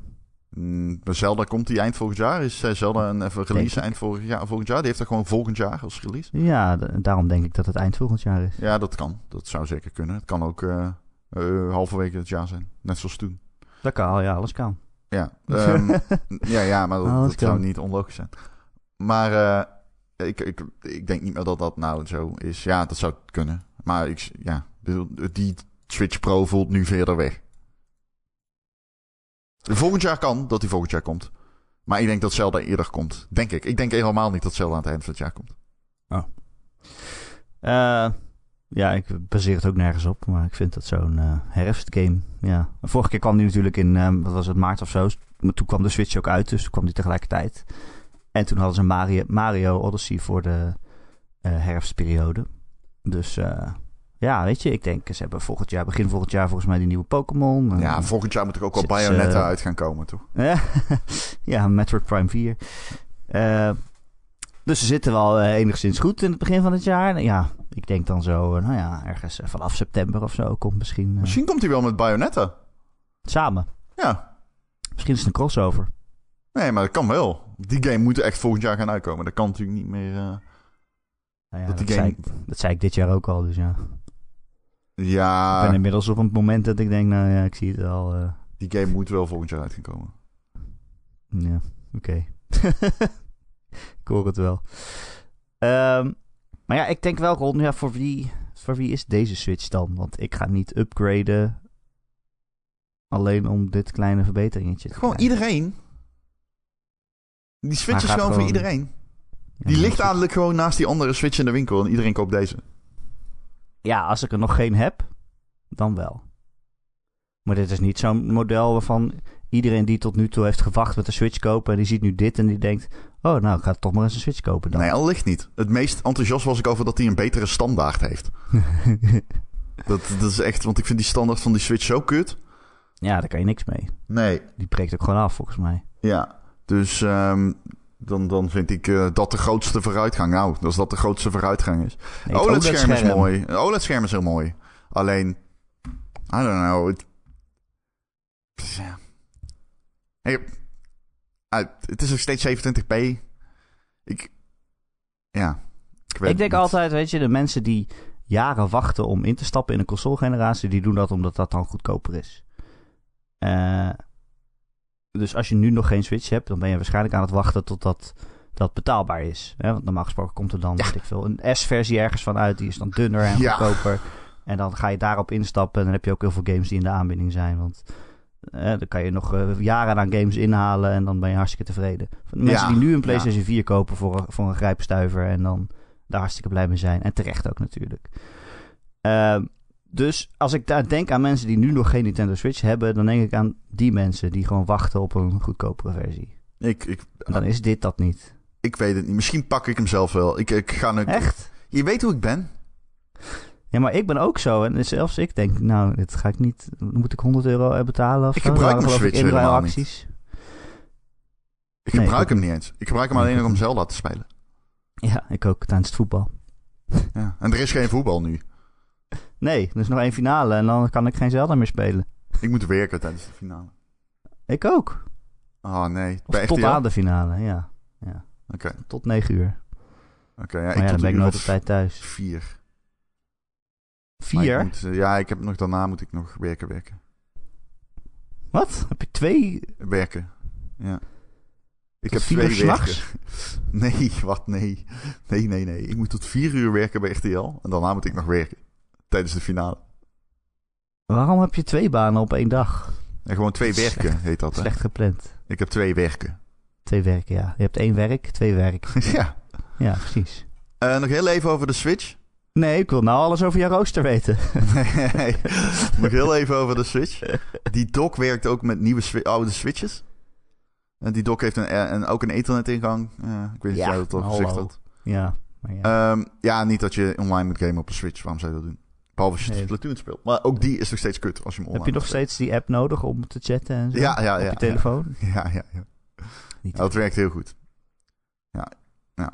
Mm, bij Zelda komt die eind volgend jaar. Is eh, Zelda een even release eind volgend jaar, volgend jaar? Die heeft er gewoon volgend jaar als release. Ja, daarom denk ik dat het eind volgend jaar is. Ja, dat kan. Dat zou zeker kunnen. Het kan ook eh eh, halverwege het jaar zijn. Net zoals toen. Dat kan, ja, alles kan. Ja, ehm, [LAUGHS] ja, ja maar dat, dat zou niet onlogisch zijn. Maar ik, ik, ik denk niet meer dat dat nou zo is. Ja, dat zou kunnen. Maar ik, ja, die Switch Pro voelt nu verder weg. Volgend jaar kan dat hij volgend jaar komt. Maar ik denk dat Zelda eerder komt. Denk ik. Ik denk helemaal niet dat Zelda aan het eind van het jaar komt. Eh, ja, ik baseer het ook nergens op, maar ik vind dat zo'n eh, herfstgame. Ja. Vorige keer kwam die natuurlijk in, eh, wat was het, maart of zo. Maar toen kwam de Switch ook uit, dus toen kwam die tegelijkertijd. En toen hadden ze Mario, Mario Odyssey voor de eh, herfstperiode. Dus ja, weet je, ik denk, ze hebben volgend jaar, begin volgend jaar volgens mij die nieuwe Pokémon. Ja, volgend jaar moet er ook wel Bayonetta uit gaan komen, toch? Ja, [LAUGHS] ja, Metroid Prime 4. Eh, dus ze zitten wel eh, enigszins goed in het begin van het jaar. Ja, ik denk dan zo, eh, nou ja, ergens vanaf september of zo komt misschien Misschien komt hij wel met Bayonetta. samen. Ja. Misschien is het een crossover. Nee, maar dat kan wel. Die game moet echt volgend jaar gaan uitkomen. Dat kan natuurlijk niet meer... Nou ja, Dat dat, die zei game- ik, dat zei ik dit jaar ook al, dus ja. Ja, ik ben inmiddels op een moment dat ik denk, nou ja, ik zie het al. eh, die game moet wel volgend jaar uit gaan komen. Ja, oké. [LAUGHS] ik hoor het wel. Ehm, maar ja, ik denk wel, Ron, ja, voor wie, voor wie is deze Switch dan? Want ik ga niet upgraden alleen om dit kleine verbeteringetje te Gewoon krijgen. iedereen. Die Switch is gewoon voor iedereen. Ja, Die ligt eigenlijk gewoon naast die andere Switch in de winkel en iedereen koopt deze. Ja, als ik er nog geen heb, dan wel. Maar dit is niet zo'n model waarvan iedereen die tot nu toe heeft gewacht met de Switch kopen... en die ziet nu dit en die denkt... oh, nou, ik ga toch maar eens een Switch kopen dan. Nee, al ligt niet. Het meest enthousiast was ik over dat hij een betere standaard heeft. [LAUGHS] Dat, dat is echt, want ik vind die standaard van die Switch zo kut. ja, daar kan je niks mee. Nee. Die breekt ook gewoon af, volgens mij. Ja, dus ehm, dan, dan vind ik eh, dat de grootste vooruitgang. Nou, als dat de grootste vooruitgang is. Nee, het OLED-scherm is mooi. Een OLED-scherm is heel mooi. Alleen, I don't know. Ja. Hey, het is nog steeds 27p. Ik, ja. Ik, denk niet. altijd, weet je, de mensen die jaren wachten om in te stappen in een console-generatie, die doen dat omdat dat dan goedkoper is. Eh, dus als je nu nog geen Switch hebt, dan ben je waarschijnlijk aan het wachten totdat dat betaalbaar is. Hè? Want normaal gesproken komt er dan, weet ik veel, een S-versie ergens van uit, die is dan dunner en Ja. goedkoper. En dan ga je daarop instappen en dan heb je ook heel veel games die in de aanbieding zijn. Want eh, dan kan je nog eh, jaren aan games inhalen en dan ben je hartstikke tevreden. Mensen Ja, die nu een PlayStation 4 kopen voor, een- voor een grijpstuiver en dan daar hartstikke blij mee zijn. En terecht ook natuurlijk. Ehm, dus als ik daar denk aan mensen die nu nog geen Nintendo Switch hebben, dan denk ik aan die mensen die gewoon wachten op een goedkopere versie. Ik, ik, En dan is dit dat niet. ik weet het niet. Misschien pak ik hem zelf wel. Ik, ik ga nu... Echt? Je weet hoe ik ben. Ja, maar ik ben ook zo. En zelfs ik denk, nou, dit ga ik niet. Moet ik 100 euro betalen of Ik gebruik waren mijn ik Switch helemaal inruilacties. Ik Nee, gebruik ik- hem niet eens. Ik gebruik hem alleen ik nog om Zelda te spelen. Ja, ik ook tijdens het voetbal. Ja. En er is geen voetbal nu. Nee, er is nog één finale en dan kan ik geen Zelda meer spelen. Ik moet werken tijdens de finale. Ik ook. Oh nee. Of Bij tot aan de finale, ja. Oké. Tot 9 uur. Oké, ja, ik ja, dan ben ik nooit op tijd thuis. Vier. Maar ik Vier? moet, eh, ja, ik heb nog daarna moet ik nog werken, werken. Wat? Heb je twee? Werken. Ja. Ik Tot heb vier twee uur werken. s'nachts? [LAUGHS] Nee, wat? Nee. Nee, nee, nee. Ik moet tot vier uur werken bij RTL. En daarna moet ik nog werken. Tijdens de finale. Waarom heb je twee banen op één dag? En gewoon twee Slecht. werken heet dat, hè? Slecht gepland. Ik heb twee werken. Twee werken, ja. Je hebt één werk, twee werk. [LAUGHS] ja. Ja, precies. Eh, nog heel even over de Switch. Nee, ik wil nou alles over jouw rooster weten. [LAUGHS] nee, [LAUGHS] nog heel even over de Switch. Die dock werkt ook met nieuwe swi- oude Switches. En die dock heeft een, een, ook een Ethernet-ingang. Eh, ik weet niet of Ja, jij dat al gezegd had. Ja, maar ja. Ehm, ja, niet dat je online moet gamen op een Switch. Waarom zou je dat doen? Behalve als je Nee. Splatoon speelt. Maar ook die is nog steeds kut als je hem online heb je nog steeds die app nodig om te chatten en zo? Ja, ja, Op ja, je telefoon? [LAUGHS] Ja, ja, ja. Niet. Dat werkt heel goed. Ja, ja.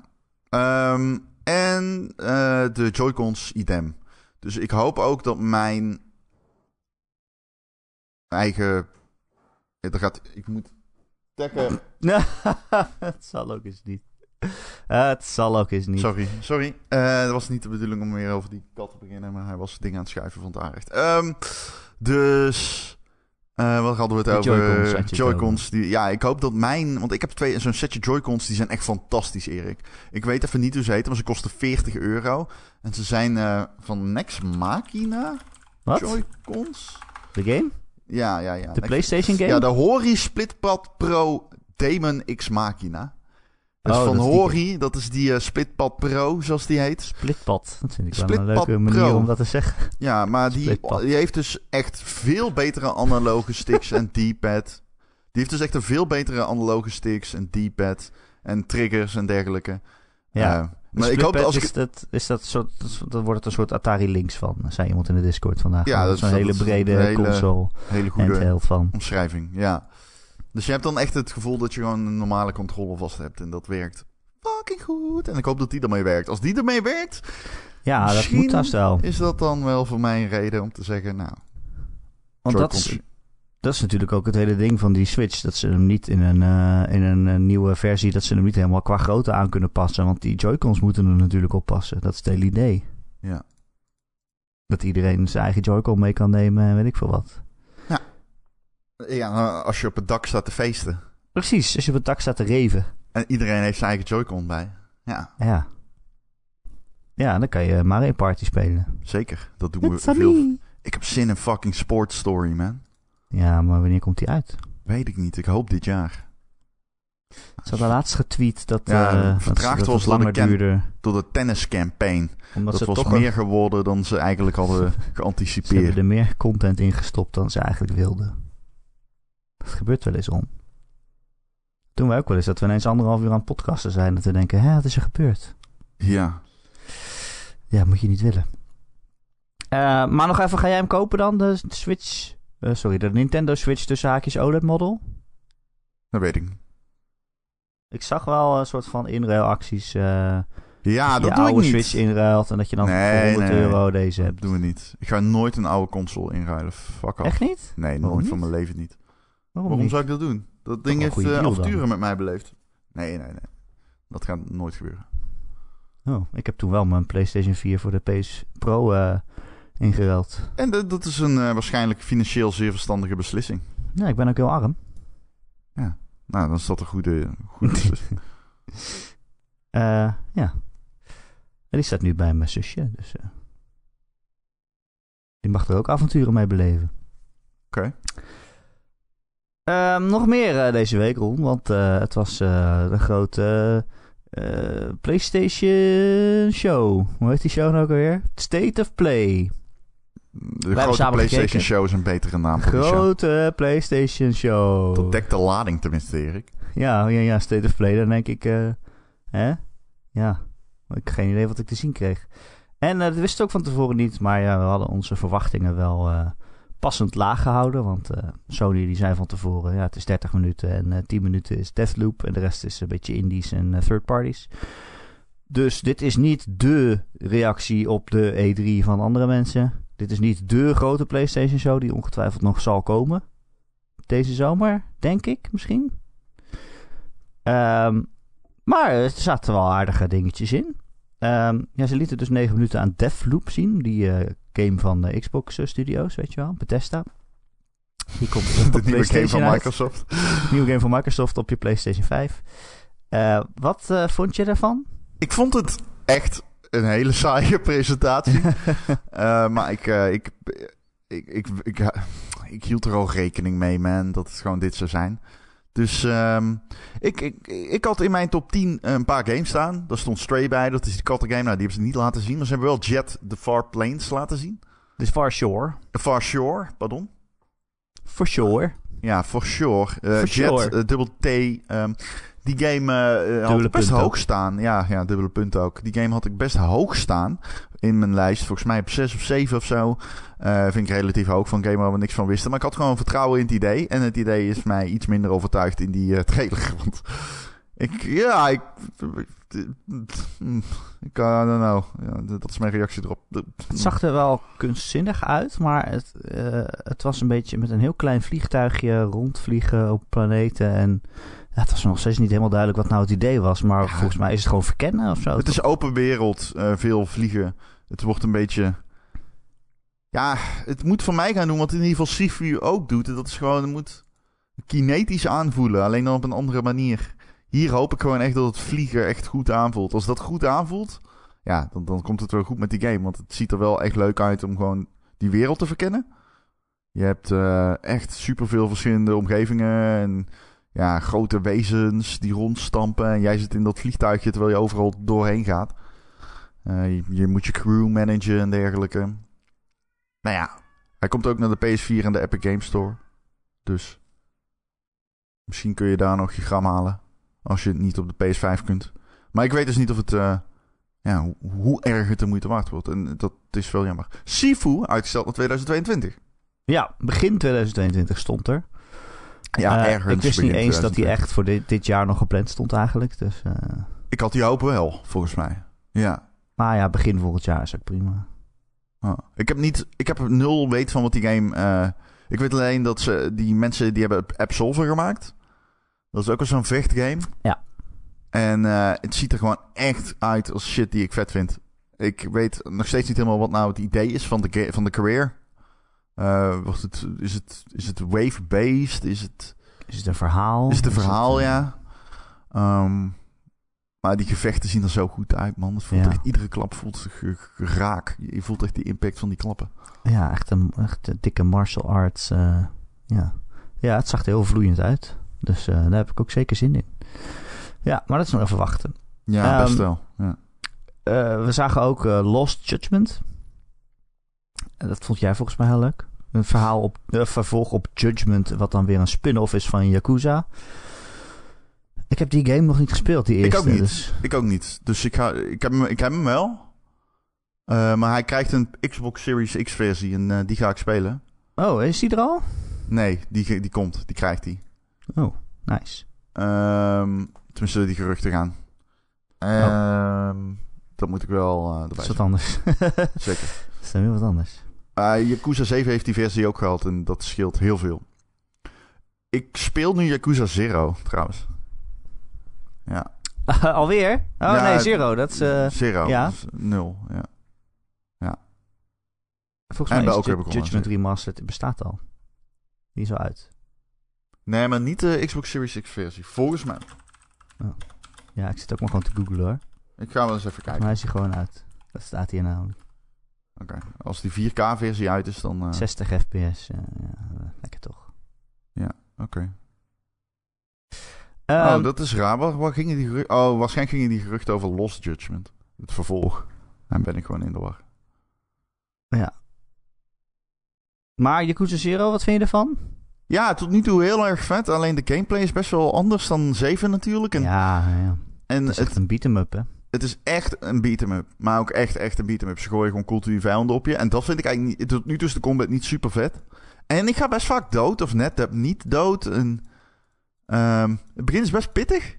Ehm, en eh, de Joy-Cons idem. Dus ik hoop ook dat mijn eigen... Ja, dat gaat... Ik moet tekken... het [LAUGHS] zal ook eens niet. [LAUGHS] het zal ook eens niet. Sorry, sorry. Eh, dat was niet de bedoeling om weer over die kat te beginnen, maar hij was dingen aan het schuiven van het aanrecht. Ehm, dus, eh, wat hadden we het over? Joy-Cons. Die, ja, ik hoop dat mijn, want ik heb twee, zo'n setje Joy-Cons, die zijn echt fantastisch, Erik. Ik weet even niet hoe ze heten, maar ze kosten 40 euro. En ze zijn eh, van Nex Machina Wat? Joy-Cons. De game? Ja, ja, ja. De PlayStation game? Ja, de Hori Splitpad Pro Demon X Machina. Dus Oh, van dat is die- Hori, dat is die eh, Splitpad Pro, zoals die heet. Splitpad. Dat vind ik wel Splitpad een leuke manier Pro. om dat te zeggen. Ja, maar die, die heeft dus echt veel betere analoge sticks en [LAUGHS] D-pad. Die heeft dus echt een veel betere analoge sticks en D-pad en triggers en dergelijke. Ja. Eh, maar ik hoop dat als ik... is, dat, is dat soort, dat wordt het een soort Atari Links van, zei iemand in de Discord vandaag. Ja, dat is- dat hele een brede hele console Hele goede handheld van. omschrijving, ja. Dus je hebt dan echt het gevoel dat je gewoon een normale controle vast hebt. En dat werkt fucking goed. En ik hoop dat die ermee werkt. Als die ermee werkt, Ja, dat moet dat wel. is dat dan wel voor mij een reden om te zeggen, nou... Want dat is, dat is natuurlijk ook het hele ding van die Switch. Dat ze hem niet in een, eh, in een eh, nieuwe versie, dat ze hem niet helemaal qua grootte aan kunnen passen. Want die Joy-Cons moeten er natuurlijk op passen. Dat is het hele idee. Ja. Dat iedereen zijn eigen Joy-Con mee kan nemen en weet ik veel wat. Ja, nou, als je op het dak staat te feesten Precies, als je op het dak staat te reven. en iedereen heeft zijn eigen Joy-Con bij. Ja, Ja. Ja, dan kan je Mario Party spelen. zeker. Dat doen we It's veel. Ik heb zin in fucking Sports Story, man. Ja, maar wanneer komt die uit? Weet ik niet. Ik hoop dit jaar. Ze hadden laatst getweet dat, Ja, eh, dat, vertraagd dat was het door de langer duurde. Door de tenniscampaign. Omdat Dat ze was toch meer geworden dan ze eigenlijk hadden [LAUGHS] Ze hebben geanticipeerd. er meer content in gestopt dan ze eigenlijk wilden. Dat gebeurt wel eens om. Doen wij ook wel eens dat we ineens anderhalf uur aan het podcasten zijn. Dat we denken, hè, wat is er gebeurd? Ja. Ja, moet je niet willen. Eh, maar nog even, ga jij hem kopen dan? De Switch, eh, sorry, de Nintendo Switch tussen haakjes OLED model? Dat weet ik. Ik zag wel een soort van inruilacties. eh Ja, je dat doe ik oude niet. Switch inruilt en dat je dan Nee, voor 100 nee, nee. euro deze Dat hebt. doen we niet. Ik ga nooit een oude console inruilen. Fuck off. Echt niet? Nee, nooit van mijn leven niet. Waarom, zou ik dat doen? Dat ding heeft deal avonturen dan. met mij beleefd. Nee, nee, nee. Dat gaat nooit gebeuren. Oh, ik heb toen wel mijn PlayStation 4 voor de PS Pro eh ingeruild. En dat- dat is een eh, waarschijnlijk financieel zeer verstandige beslissing. Ja, ik ben ook heel arm. Nou, dan is dat een goede, goede [LAUGHS] beslissing. Eh, ja. En die staat nu bij mijn zusje, dus... die mag er ook avonturen mee beleven. Oké. Ehm, nog meer eh, deze week, Ron, want eh, het was eh, de grote PlayStation Show. Hoe heet die show nou ook alweer? State of Play. De grote PlayStation gekeken. Show is een betere naam voor show. Grote PlayStation Show. Dat dekt de lading tenminste, Erik. Ja, ja, ja, State of Play. Dan denk ik, hè? Ja, ik heb geen idee wat ik te zien kreeg. En dat wist ik ook van tevoren niet, maar ja, we hadden onze verwachtingen wel passend laag gehouden. Want eh, Sony die zei van tevoren, ja, het is 30 minuten en eh 10 minuten is Deathloop. En de rest is een beetje indies en eh, third parties. Dus dit is niet de reactie op de E3 van andere mensen. Dit is niet de grote PlayStation Show die ongetwijfeld nog zal komen. Deze zomer, denk ik misschien. Ehm, maar er zaten wel aardige dingetjes in. Ehm, ja, ze lieten dus 9 minuten aan Deathloop zien. Die eh, game van de Xbox eh, Studios, weet je wel. Bethesda. Die komt [LAUGHS] op De nieuwe game van. Microsoft. [LAUGHS] Nieuwe game van Microsoft op je PlayStation 5. Eh, wat eh, vond je daarvan? Ik vond het echt een hele saaie [LAUGHS] presentatie. Eh, maar ik, eh, ik, ik, ik, ik, ik, hield er al rekening mee, man, dat het gewoon dit zou zijn. Dus ehm, ik, ik, ik had in mijn top 10 een paar games staan. Daar stond Stray bij, dat is die kattengame. Nou, die hebben ze niet laten zien. Maar ze hebben wel Jet The Far Plains laten zien. Dus Far Shore. The Far Shore, pardon. For sure. Ja, for sure. Uh, For Jet, sure. eh, dubbel T. ehm, die game eh, had Dubbele ik best hoog ook. staan. Ja, ja, dubbele punt ook. Die game had ik best hoog staan in mijn lijst. Volgens mij op 6 of 7 of zo. Eh, vind ik relatief hoog van een game waar we niks van wisten. Maar ik had gewoon vertrouwen in het idee. En het idee is mij iets minder overtuigd in die eh, trailer. [LAUGHS] Want ik, ja, ik... Ik, I don't know. Ja, dat is mijn reactie erop. Het zag er wel kunstzinnig uit, maar het, eh, het was een beetje met een heel klein vliegtuigje rondvliegen op planeten. En het was nog steeds niet helemaal duidelijk wat nou het idee was. Maar Ja. volgens mij is het gewoon verkennen of zo. Het is open wereld, eh, veel vliegen. Het wordt een beetje. Ja, het moet voor mij gaan doen wat in ieder geval Sifu ook doet. En Dat is gewoon, het moet kinetisch aanvoelen, alleen dan op een andere manier. Hier hoop ik gewoon echt dat het vliegen echt goed aanvoelt. Als dat goed aanvoelt, ja, dan, dan komt het wel goed met die game. Want het ziet er wel echt leuk uit om gewoon die wereld te verkennen. Je hebt eh, echt superveel verschillende omgevingen en ja, grote wezens die rondstampen. En jij zit in dat vliegtuigje terwijl je overal doorheen gaat. Eh, je, moet je crew managen en dergelijke. Nou ja, hij komt ook naar de PS4 en de Epic Games Store. Dus misschien kun je daar nog je gram halen. Als je het niet op de PS5 kunt. Maar ik weet dus niet of het... eh, ja, hoe, hoe erg het de moeite waard wordt. En dat is wel jammer. Sifu, uitgesteld naar 2022. Ja, begin 2022 stond er. Ja, Eh, ergens Ik wist niet eens dat 2022. echt voor dit, dit jaar nog gepland stond eigenlijk. Dus, eh, Ik had die hoop wel, volgens mij. Ja. maar ja, begin volgend jaar is ook prima. Oh. Ik heb niet, ik heb nul weet van wat die game. eh, ik weet alleen dat ze die mensen die hebben Absolver gemaakt. Dat is ook wel zo'n vechtgame. Ja. En het ziet er gewoon echt uit als shit die ik vet vind. Ik weet nog steeds niet helemaal wat nou het idee is van de, van de career. Eh, wordt het, is, het, is het wave-based? Is het, Is het een verhaal? is het een verhaal, eh, ja? Ehm, maar die gevechten zien er zo goed uit, man. Het voelt Ja. echt, iedere klap voelt zich raak. Je voelt echt die impact van die klappen. Ja, echt een, echt een dikke martial arts. eh, ja. ja, het zag er heel vloeiend uit. Dus daar heb ik ook zeker zin in. Ja, maar dat is nog even wachten. Ja, Ehm, best wel. Ja. We zagen ook Lost Judgment. Dat vond jij volgens mij heel leuk. Een verhaal op, een vervolg op Judgment, wat dan weer een spin-off is van Yakuza. Ik heb die game nog niet gespeeld, die Ik eerste. ook niet. Dus, Ik ook niet. Dus ik, ga, ik, heb, hem, ik heb hem wel. Eh, maar hij krijgt een Xbox Series X versie en eh, die ga ik spelen. oh, is die er al? Nee, die, die komt. Die krijgt hij. Oh, nice. Ehm tenminste, die geruchten gaan. Ehm Dat moet ik wel Dat erbij is wat anders. [LAUGHS] Zeker. dat is dan weer wat anders. Eh, Yakuza 7 heeft die versie ook gehad en dat scheelt heel veel. Ik speel nu Yakuza Zero, trouwens. Ja. [LAUGHS] Alweer? Oh Ja, nee, Zero. Dat is, Zero. ja. is nul, ja. volgens en mij is Ju- Judgment. Remastered bestaat al. Die is al uit. Nee, maar niet de Xbox Series X versie. Volgens mij. Ja, ik zit ook maar gewoon te googlen hoor. Ik ga wel eens even kijken. mij is hij gewoon uit. Dat staat hier namelijk. Oké. Als die 4K versie uit is, dan... eh, 60 fps. eh, ja, eh, lekker toch. Oké. Ehm, oh, dat is raar. Waar, waar gingen die geruchten... Oh, waarschijnlijk gingen die geruchten over Lost Judgment. Het vervolg. Dan ben ik gewoon in de war. Maar Yakuza Zero, wat vind je ervan? Ja, tot nu toe heel erg vet. Alleen de gameplay is best wel anders dan 7 natuurlijk. En, Ja, ja. en Het is het, echt een beat-em-up, hè? Het is echt een beat-em-up. Maar ook echt, echt een beat-em-up. Ze gooien gewoon continu vijanden op je. En dat vind ik eigenlijk niet... Tot nu toe is de combat niet super vet. En ik ga best vaak dood. Of net heb niet dood. En, ehm, het begin is best pittig.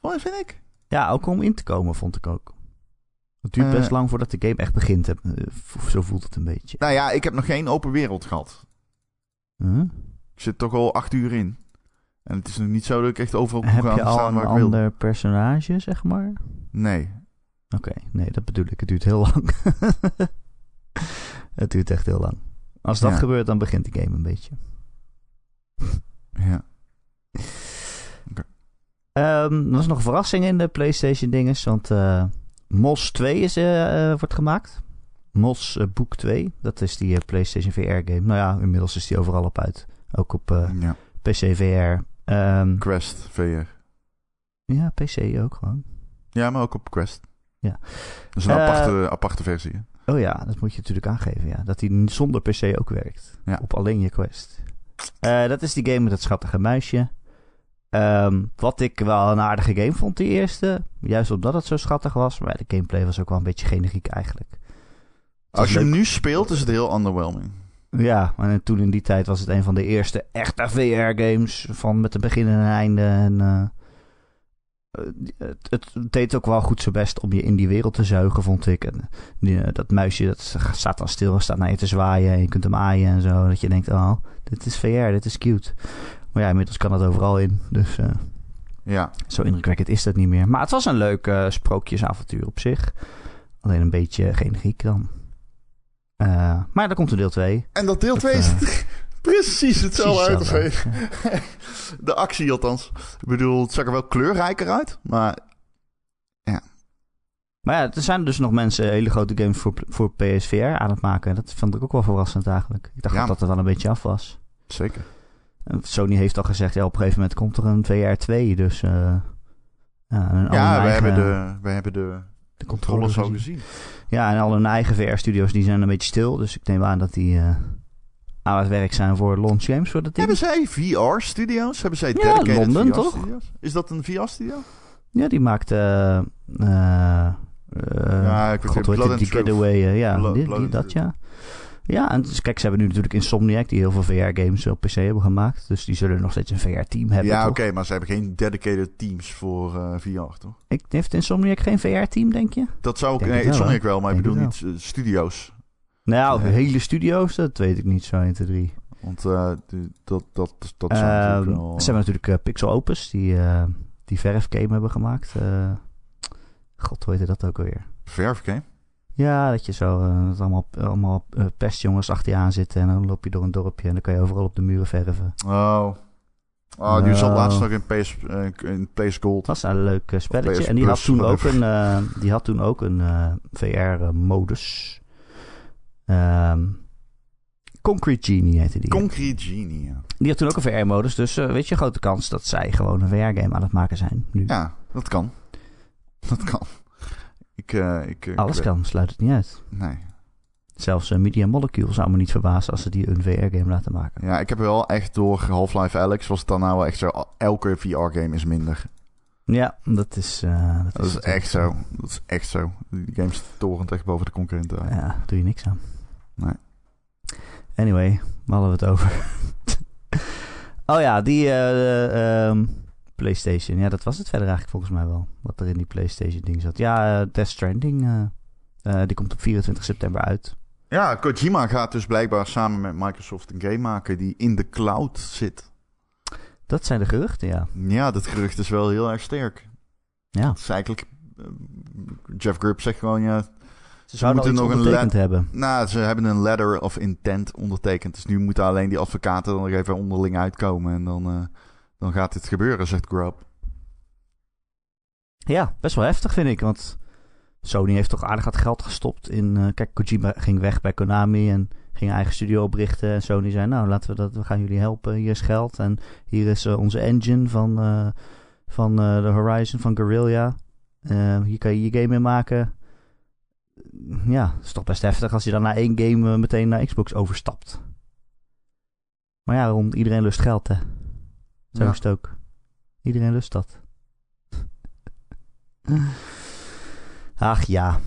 Vind ik? Ja, ook om in te komen, vond ik ook. Het duurt Eh. best lang voordat de game echt begint. Eh, Zo voelt het een beetje. Nou ja, ik heb nog geen open wereld gehad. Huh? Ik zit toch al acht uur in. En het is nog niet zo dat ik echt overal Heb gaan je al staan een waar ik wil. ander personage, zeg maar? Nee. Oké, nee, dat bedoel ik. Het duurt heel [LAUGHS] lang. het duurt echt heel lang. Als dat Ja. gebeurt, dan begint de game een beetje. Ja. Ehm, er was nog een verrassing in de PlayStation dinges, want eh, Mos 2 is, eh, eh, wordt gemaakt. Mos Boek 2. Dat is die PlayStation VR game. Nou ja, inmiddels is die overal op uit. Ook op Ja. PC VR. Ehm, Quest VR. ja, PC ook gewoon. Ja, maar ook op Quest. Ja. Dat is een Eh, aparte, aparte versie. hè? Oh ja, dat moet je natuurlijk aangeven. Ja. Dat die zonder PC ook werkt. Ja. Op alleen je Quest. Eh, dat is die game met dat schattige muisje. Ehm, wat ik wel een aardige game vond, die eerste. Juist omdat het zo schattig was. Maar de gameplay was ook wel een beetje generiek eigenlijk. Het Als je hem nu speelt, is het heel underwhelming. Ja, en toen in die tijd was het een van de eerste echte VR-games. Van met een begin en een einde. En, eh, het, het deed ook wel goed zijn best om je in die wereld te zuigen, vond ik. En, die, eh, dat muisje dat staat dan stil en staat naar je te zwaaien. En je kunt hem aaien en zo. Dat je denkt, oh, dit is VR, dit is cute. Maar ja, inmiddels kan dat overal in. Dus eh, Ja. zo indrukwekkend is dat niet meer. Maar het was een leuk eh, sprookjesavontuur op zich. Alleen een beetje generiek dan. Eh, maar er komt een deel 2. En dat deel Dat, 2 is eh, [LAUGHS] precies hetzelfde uit. Precies [LAUGHS] De actie althans. Ik bedoel, het zag er wel kleurrijker uit. Maar Maar ja, er zijn dus nog mensen hele grote games voor, voor PSVR aan het maken. Dat vond ik ook wel verrassend eigenlijk. Ik dacht Ja. dat dat er wel een beetje af was. zeker. En Sony heeft al gezegd, ja, op een gegeven moment komt er een VR 2. Dus eh ja, en al Ja, we eigen, hebben de, we hebben de de controllers al gezien. gezien. Ja, en al hun eigen VR-studio's die zijn een beetje stil. Dus ik neem aan dat die eh, aan het werk zijn voor launch games voor dat ding. Hebben zij VR-studio's? Hebben zij Ja, dedicated Londen, toch? VR-studio's? Is dat een VR-studio? Ja, die maakt... eh eh, eh, Ja, ik weet God, Blood het? Die. Getaway. ja, Blood- die, Blood die- and dat ja. Ja, en dus kijk, ze hebben nu natuurlijk Insomniac, die heel veel VR-games op PC hebben gemaakt. Dus die zullen nog steeds een VR-team hebben, Ja, toch? oké, maar ze hebben geen dedicated teams voor VR, toch? Ik, heeft Insomniac geen VR-team, denk je? Dat zou. Denk Nee, Insomniac wel, maar ik bedoel niet studio's. Nou, hele studio's, dat weet ik niet zo 1, 2, 3. Want eh, die- dat, dat, dat Ehm, natuurlijk wel... Ze hebben natuurlijk eh, Pixel Opus, die, eh die verfgame hebben gemaakt. God, hoe heette dat ook alweer? Verfgame? Ja, dat je zo dat allemaal, allemaal pestjongens achter je aan zitten en dan loop je door een dorpje en dan kan je overal op de muren verven. Oh. Oh, die zat Nou. laatst nog in eh, in PS Gold. Dat was een leuk spelletje. PS En die had toen ook een, die had toen ook een VR-modus. Ehm, Concrete Genie heette die. Concrete Genie, ja. die had toen ook een VR-modus. Dus eh, weet je, grote kans dat zij gewoon een VR-game aan het maken zijn nu. Ja, dat kan. Dat kan. Ik, eh, ik, ik Alles kan, sluit het niet uit. Nee. Zelfs eh, Media Molecule zou me niet verbazen als ze die een VR-game laten maken. Ja, ik heb wel echt door Half-Life Alex was het dan nou wel echt zo. Elke VR-game is minder. Ja, dat is... eh, Dat is het echt zo. Dat is echt zo. Die game torent echt boven de concurrenten. Ja, doe je niks aan. Nee. Anyway, waar hadden we het over? [LAUGHS] oh ja, die eh, ehm, PlayStation. Ja, dat was het verder eigenlijk volgens mij wel. Wat er in die PlayStation ding zat. Ja, eh, Death Stranding. eh, eh, die komt op 24 september uit. Ja, Kojima gaat dus blijkbaar samen met Microsoft een game maken die in de cloud zit. Dat zijn de geruchten, ja. Ja, dat gerucht is wel heel erg sterk. Ja, Het is eigenlijk... eh, Jeff Grubb zegt gewoon, ja... ze zouden al moeten nog een hebben. Nou, ze hebben een letter of intent ondertekend. Dus nu moeten alleen die advocaten er nog even onderling uitkomen. En dan, eh, dan gaat dit gebeuren, zegt Grubb. Ja, best wel heftig vind ik. Want Sony heeft toch aardig wat geld gestopt in... eh, kijk, Kojima ging weg bij Konami en ging een eigen studio oprichten. En Sony zei, nou, laten we dat, we gaan jullie helpen. Hier is geld en hier is eh, onze engine van, eh, van de Horizon, van Guerrilla. Hier kan je je game in maken. Ja, het is toch best heftig als je dan na één game eh, meteen naar Xbox overstapt. Maar ja, rond, iedereen lust geld, hè. Zo Ja. is het ook. Iedereen lust dat. [LAUGHS] Ach ja.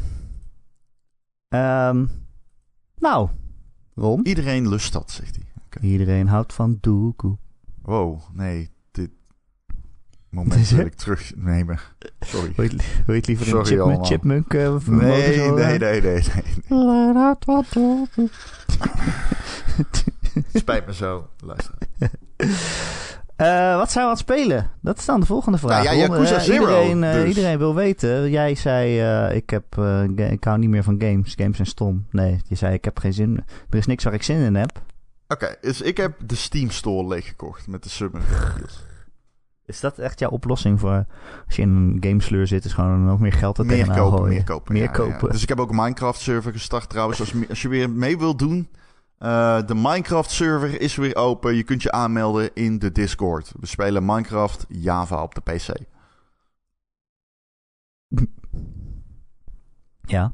Ehm, nou, Ron. Iedereen lust dat, zegt hij. Iedereen houdt van doekoe. Wow, nee, moment wil ik terugnemen. Sorry. Wil je, wil je het liever Sorry een chipmunk, allemaal. chipmunk eh, Nee, nee, eh? nee, nee, nee. Doekoe. [LAUGHS] Spijt me zo. Luister. Eh, wat zijn we aan het spelen? Dat is dan de volgende vraag. Nou ja. Yakuza iedereen, dus. iedereen wil weten. Jij zei, ik, heb, ik hou niet meer van games. Games zijn stom. Nee, je zei, ik heb geen zin. Er is niks waar ik zin in heb. Oké, dus ik heb de Steam Store leeggekocht met de Summer. Is dat echt jouw oplossing voor als je in een gamesleur zit, is gewoon nog meer geld er Meer tegenaan kopen, gooien? meer kopen. Meer ja, ja. kopen. Dus ik heb ook een Minecraft server gestart trouwens. Als, als je weer mee wilt doen, eh, de Minecraft server is weer open. Je kunt je aanmelden in de Discord. We spelen Minecraft Java op de PC. Ja.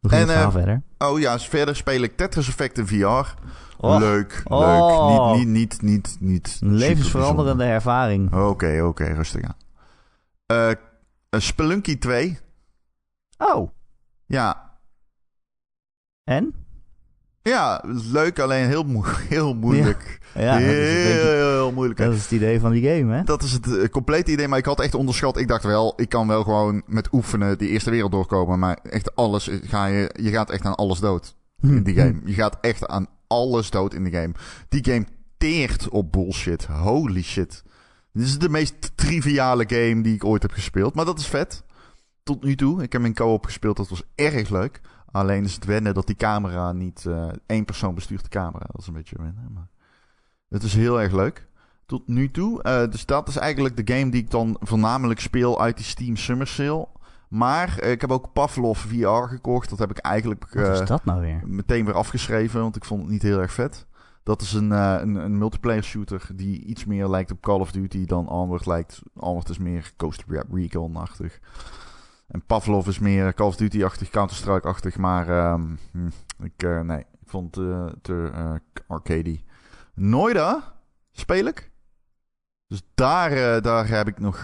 En, eh, verder? Oh ja, verder speel ik Tetris Effect in VR. Oh, Leuk, Oh. leuk. Niet, niet, niet, niet, niet. Een levensveranderende ervaring. Oké, oké, rustig aan. Eh, Spelunky 2. Oh, Ja, en? Ja, leuk, alleen heel, [LAUGHS] heel moeilijk. Ja, heel, beetje- heel moeilijk. dat is het idee van die game, hè? Dat is het eh, complete idee, maar ik had echt onderschat. Ik dacht wel, ik kan wel gewoon met oefenen die Eerste Wereld doorkomen. Maar echt alles, eh, ga je, je gaat echt aan alles dood in die game. Je gaat echt aan alles dood in de game. Die game teert op bullshit. Holy shit. Dit is de meest triviale game die ik ooit heb gespeeld. Maar dat is vet. Tot nu toe. Ik heb in co-op gespeeld. Dat was erg leuk. Alleen is het wennen dat die camera niet... eh één persoon bestuurt de camera. Dat is een beetje wennen. Maar het is heel erg leuk. Tot nu toe. Eh, dus dat is eigenlijk de game die ik dan voornamelijk speel uit die Steam Summer Sale. Maar eh, ik heb ook Pavlov VR gekocht. Dat heb ik eigenlijk... Wat is dat nou weer? meteen weer afgeschreven, want ik vond het niet heel erg vet. Dat is een, een, een multiplayer shooter die iets meer lijkt op Call of Duty dan Armored lijkt. Armored is meer Coast Recon-achtig. En Pavlov is meer Call of Duty-achtig, Counter-Strike-achtig. Maar ehm, hm, ik, eh, nee, ik vond het eh, te eh, arcadey. Noida speel ik. Dus daar, eh, daar heb ik nog,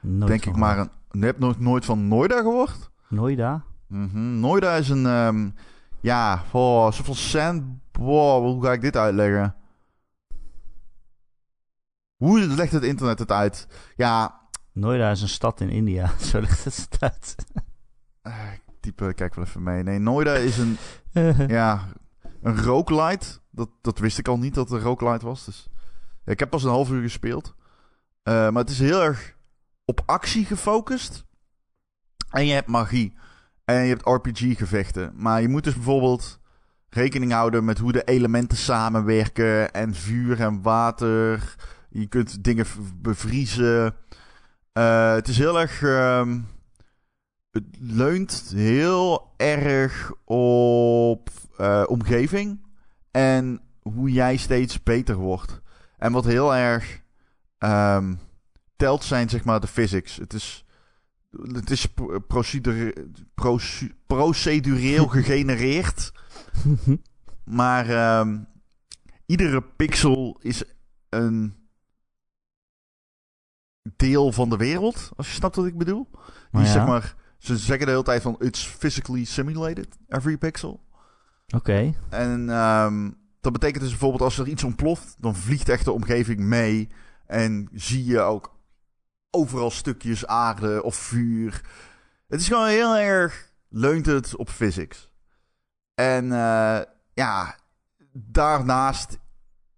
denk ik, maar een... Je hebt nog nooit van Noida gehoord? Noida? Mhm. Noida is een, ehm, ja, oh, van sand... Wow, hoe ga ik dit uitleggen? Hoe legt het internet het uit? Ja, Noida is een stad in India. [LAUGHS] Zo ligt het uit. eh, ik type, kijk wel even mee. Nee, Noida is een, [LAUGHS] ja, een roguelite. Dat, dat wist ik al niet dat het een roguelite was. Dus ik heb pas een half uur gespeeld. Eh, maar het is heel erg op actie gefocust. En je hebt magie. En je hebt RPG-gevechten. Maar je moet dus bijvoorbeeld rekening houden met hoe de elementen samenwerken. En vuur en water. Je kunt dingen bevriezen. Eh, het is heel erg. ehm, het leunt heel erg op eh, omgeving. En hoe jij steeds beter wordt. En wat heel erg ehm, telt zijn, zeg maar, de physics. Het is, het is pro- procedure- proce- procedureel [LAUGHS] gegenereerd. Maar ehm, iedere pixel is een deel van de wereld. Als je snapt wat ik bedoel. Die ja. zeg maar, ze zeggen de hele tijd van it's physically simulated, every pixel. Oké. En ehm, dat betekent dus bijvoorbeeld als er iets ontploft, dan vliegt echt de omgeving mee. En zie je ook overal stukjes aarde of vuur. Het is gewoon heel erg, leunt het op physics. En eh, ja, daarnaast,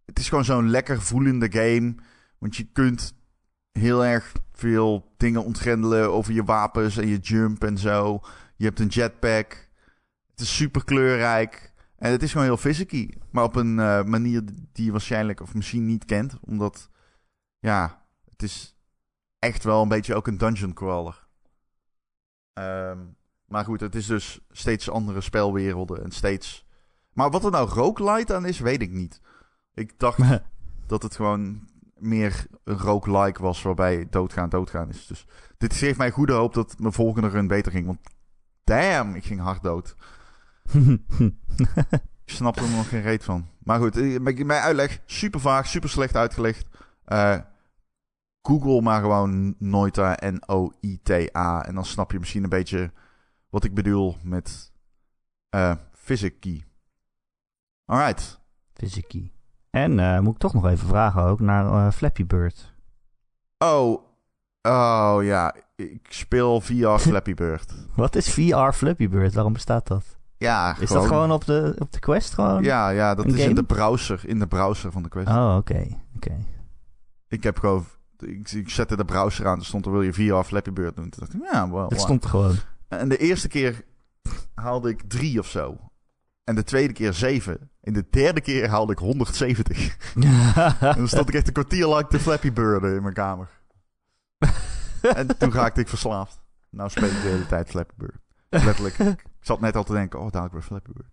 het is gewoon zo'n lekker voelende game. Want je kunt heel erg veel dingen ontgrendelen over je wapens en je jump en zo. Je hebt een jetpack. Het is super kleurrijk. En het is gewoon heel physicky. Maar op een eh, manier die je waarschijnlijk of misschien niet kent. Omdat, ja, het is echt wel een beetje ook een dungeon crawler. Ehm, maar goed, het is dus steeds andere spelwerelden en steeds... Maar wat er nou roguelite aan is, weet ik niet. Ik dacht [LAUGHS] dat het gewoon meer een roguelike was waarbij doodgaan doodgaan is. Dus dit geeft mij goede hoop dat mijn volgende run beter ging. Want damn, ik ging hard dood. [LAUGHS] Ik snap er nog geen reet van. Maar goed, eh, mijn uitleg, super vaag, super slecht uitgelegd. Eh, Google maar gewoon Noita, N-O-I-T-A. En dan snap je misschien een beetje wat ik bedoel met eh physicky. Alright. Fysikie. En eh, moet ik toch nog even vragen ook naar eh, Flappy Bird. Oh, oh ja, ik speel via [LAUGHS] Flappy Bird. Wat is VR Flappy Bird? Waarom bestaat dat? Ja, Is dat gewoon op de, op de Quest gewoon? Ja, ja, dat een is in de browser, in de browser van de Quest. Oh, oké. Oké. Ik heb gewoon, ik, ik zette de browser aan, er stond er wil je VR Flappy Bird doen. Toen dacht ik, ja, wel. Het stond er gewoon. En de eerste keer haalde ik drie of zo. En de tweede keer 7. In de derde keer haalde ik 170. [LAUGHS] en dan stond ik echt een kwartier lang te Flappy Birden in mijn kamer. [LAUGHS] en toen raakte ik verslaafd. Nou speel ik de hele tijd Flappy Bird. Letterlijk. [LAUGHS] ik zat net al te denken, oh, dadelijk weer Flappy Bird.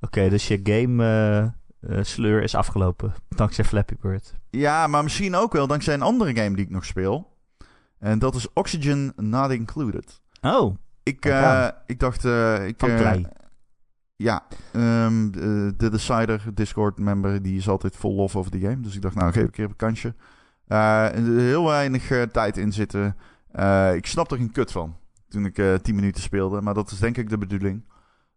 Oké, dus je game eh, eh, sleur is afgelopen. Dankzij Flappy Bird. Ja, maar misschien ook wel dankzij een andere game die ik nog speel. En dat is Oxygen Not Included. Oh, Ik, eh, ik dacht... ik, van Klei. Ja, ehm, de, de Decider, Discord-member, die is altijd vol lof over die game. Dus ik dacht, nou, geef ik een kansje. Eh, heel weinig eh, tijd in zitten. Eh, ik snap er geen kut van toen ik eh 10 minuten speelde. Maar dat is denk ik de bedoeling.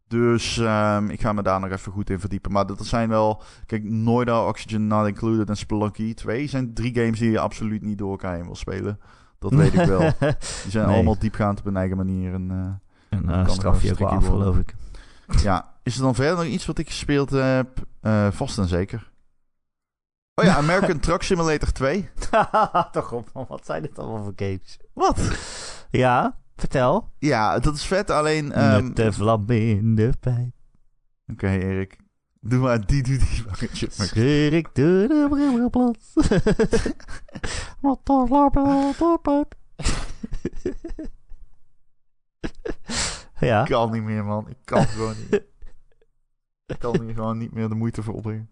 Dus ehm, ik ga me daar nog even goed in verdiepen. Maar dat zijn wel... Kijk, Noida, Oxygen Not Included en Spelunky 2 zijn drie games die je absoluut niet door elkaar heen wil spelen. Dat weet ik wel. [LAUGHS] Die zijn Nee. allemaal diepgaand op hun eigen manier. En, En uh, straf je ook wel af, geloof ik. Ja, is er dan verder nog iets wat ik gespeeld heb? Eh, vast en zeker. Oh ja, American Truck Simulator 2. [LAUGHS] Toch op, man. Wat zijn dit allemaal voor games? Wat? Ja, vertel. Ja, dat is vet, alleen... ehm, Met de vlam in de pijp. Oké, Erik. Doe maar die, die, die. [LAUGHS] Scheur ik door de brillenplat. [LAUGHS] Wat een de pijp. Ja. Ik kan niet meer, man. Ik kan gewoon niet. Ik kan hier gewoon niet meer de moeite voor opbrengen.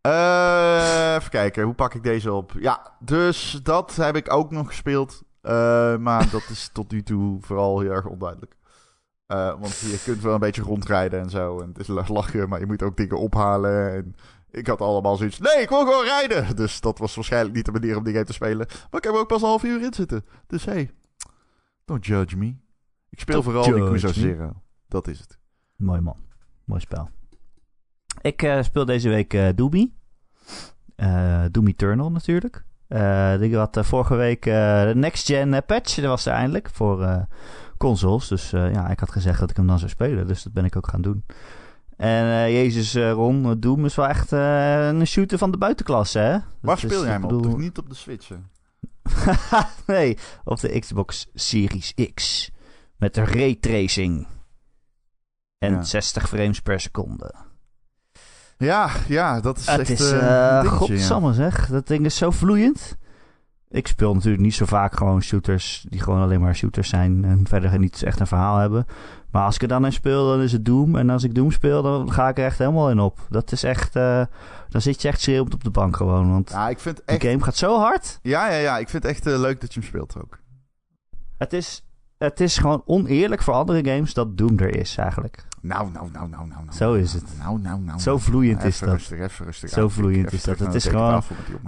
Eh, even kijken, hoe pak ik deze op? Ja, dus dat heb ik ook nog gespeeld. Eh, maar dat is tot nu toe vooral heel erg onduidelijk. Eh, want je kunt wel een beetje rondrijden en zo. En het is lachen, maar je moet ook dingen ophalen. En ik had allemaal zoiets. Nee, ik wil gewoon rijden. Dus dat was waarschijnlijk niet de manier om die game te spelen. Maar ik heb er ook pas een half uur in zitten. Dus hey, don't judge me. Ik speel vooral judge. Zero. Dat is het. Mooi man. Mooi spel. Ik eh, speel deze week eh Doobie. Eh Doom Eternal natuurlijk. Die had vorige week de next gen patch. Dat was er eindelijk voor consoles. Dus ja, ik had gezegd dat ik hem dan zou spelen. Dus dat ben ik ook gaan doen. En Jezus Ron, Doom is wel echt een shooter van de buitenklasse hè. Waar Dat speel jij ik hem op? bedoel- niet op de Switch? [LAUGHS] nee, op de Xbox Series X. Met de raytracing. En Ja. 60 frames per seconde. Ja, ja, dat is Het echt is, eh, eh een dingetje, ja. zeg. Dat ding is zo vloeiend. Ik speel natuurlijk niet zo vaak gewoon shooters die gewoon alleen maar shooters zijn en verder niet echt een verhaal hebben. Maar als ik er dan in speel, dan is het Doom. En als ik Doom speel, dan ga ik er echt helemaal in op. Dat is echt, eh, dan zit je echt schreeuwend op de bank gewoon. Want Ja, ik vind de echt... game gaat zo hard. Ja, ja, ja. Ik vind het echt leuk dat je hem speelt ook. Het is, het is gewoon oneerlijk voor andere games dat Doom er is eigenlijk. Nou, nou, nou, nou, nou. nou. Zo is het. Nou, nou, nou. Zo nou. vloeiend Even is dat. rustig, even rustig. Zo vloeiend is dat. Het is gewoon-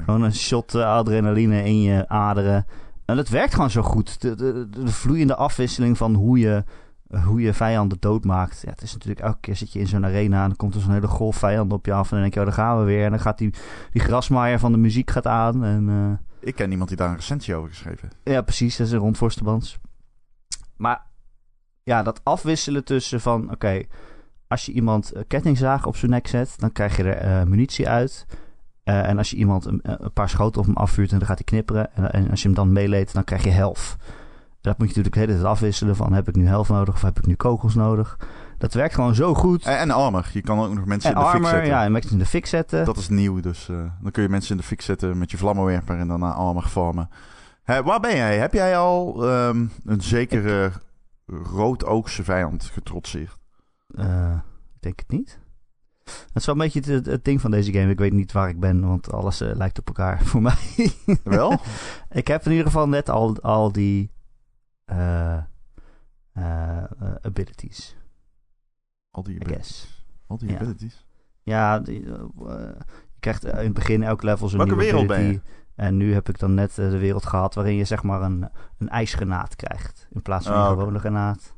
een shot eh, adrenaline in je aderen. En het werkt gewoon zo goed. De, de, de vloeiende afwisseling van hoe je, hoe je vijanden doodmaakt. Ja, het is natuurlijk elke keer zit je in zo'n arena en dan komt er zo'n hele golf vijanden op je af. En dan denk je, oh, daar gaan we weer. En dan gaat die, die grasmaaier van de muziek gaat aan. En eh, Ik ken iemand die daar een recensie over geschreven heeft. ja, precies. Dat is een rondvoorstebans. Maar ja, dat afwisselen tussen van... Oké, als je iemand eh, kettingzaag op zijn nek zet... dan krijg je er eh, munitie uit. Eh, en als je iemand een, een paar schoten op hem afvuurt... en dan gaat hij knipperen. En, en als je hem dan meeleed, dan krijg je helft. Dat moet je natuurlijk de hele tijd afwisselen van... heb ik nu helft nodig of heb ik nu kogels nodig? Dat werkt gewoon zo goed. En, en armor. Je kan ook nog mensen en in de fik zetten. ja, en mensen in de fik zetten. Dat is nieuw, dus dan kun je mensen in de fik zetten met je vlammenwerper en daarna armor vormen. Hè, waar ben jij? Heb jij al ehm, een zekere roodoogse vijand getrotseerd? Eh, ik denk het niet. Dat is wel een beetje het, het ding van deze game. Ik weet niet waar ik ben, want alles eh, lijkt op elkaar [LAUGHS] voor mij. Wel? [LAUGHS] ik heb in ieder geval net al, al die eh, abilities, Al die abilities. Al die Ja. abilities. Ja, die, je krijgt in het begin elk level zo'n Welke nieuwe wereld ben ability. En nu heb ik dan net eh, de wereld gehad waarin je zeg maar een, een ijsgranaat krijgt. In plaats van Ah, een gewone granaat.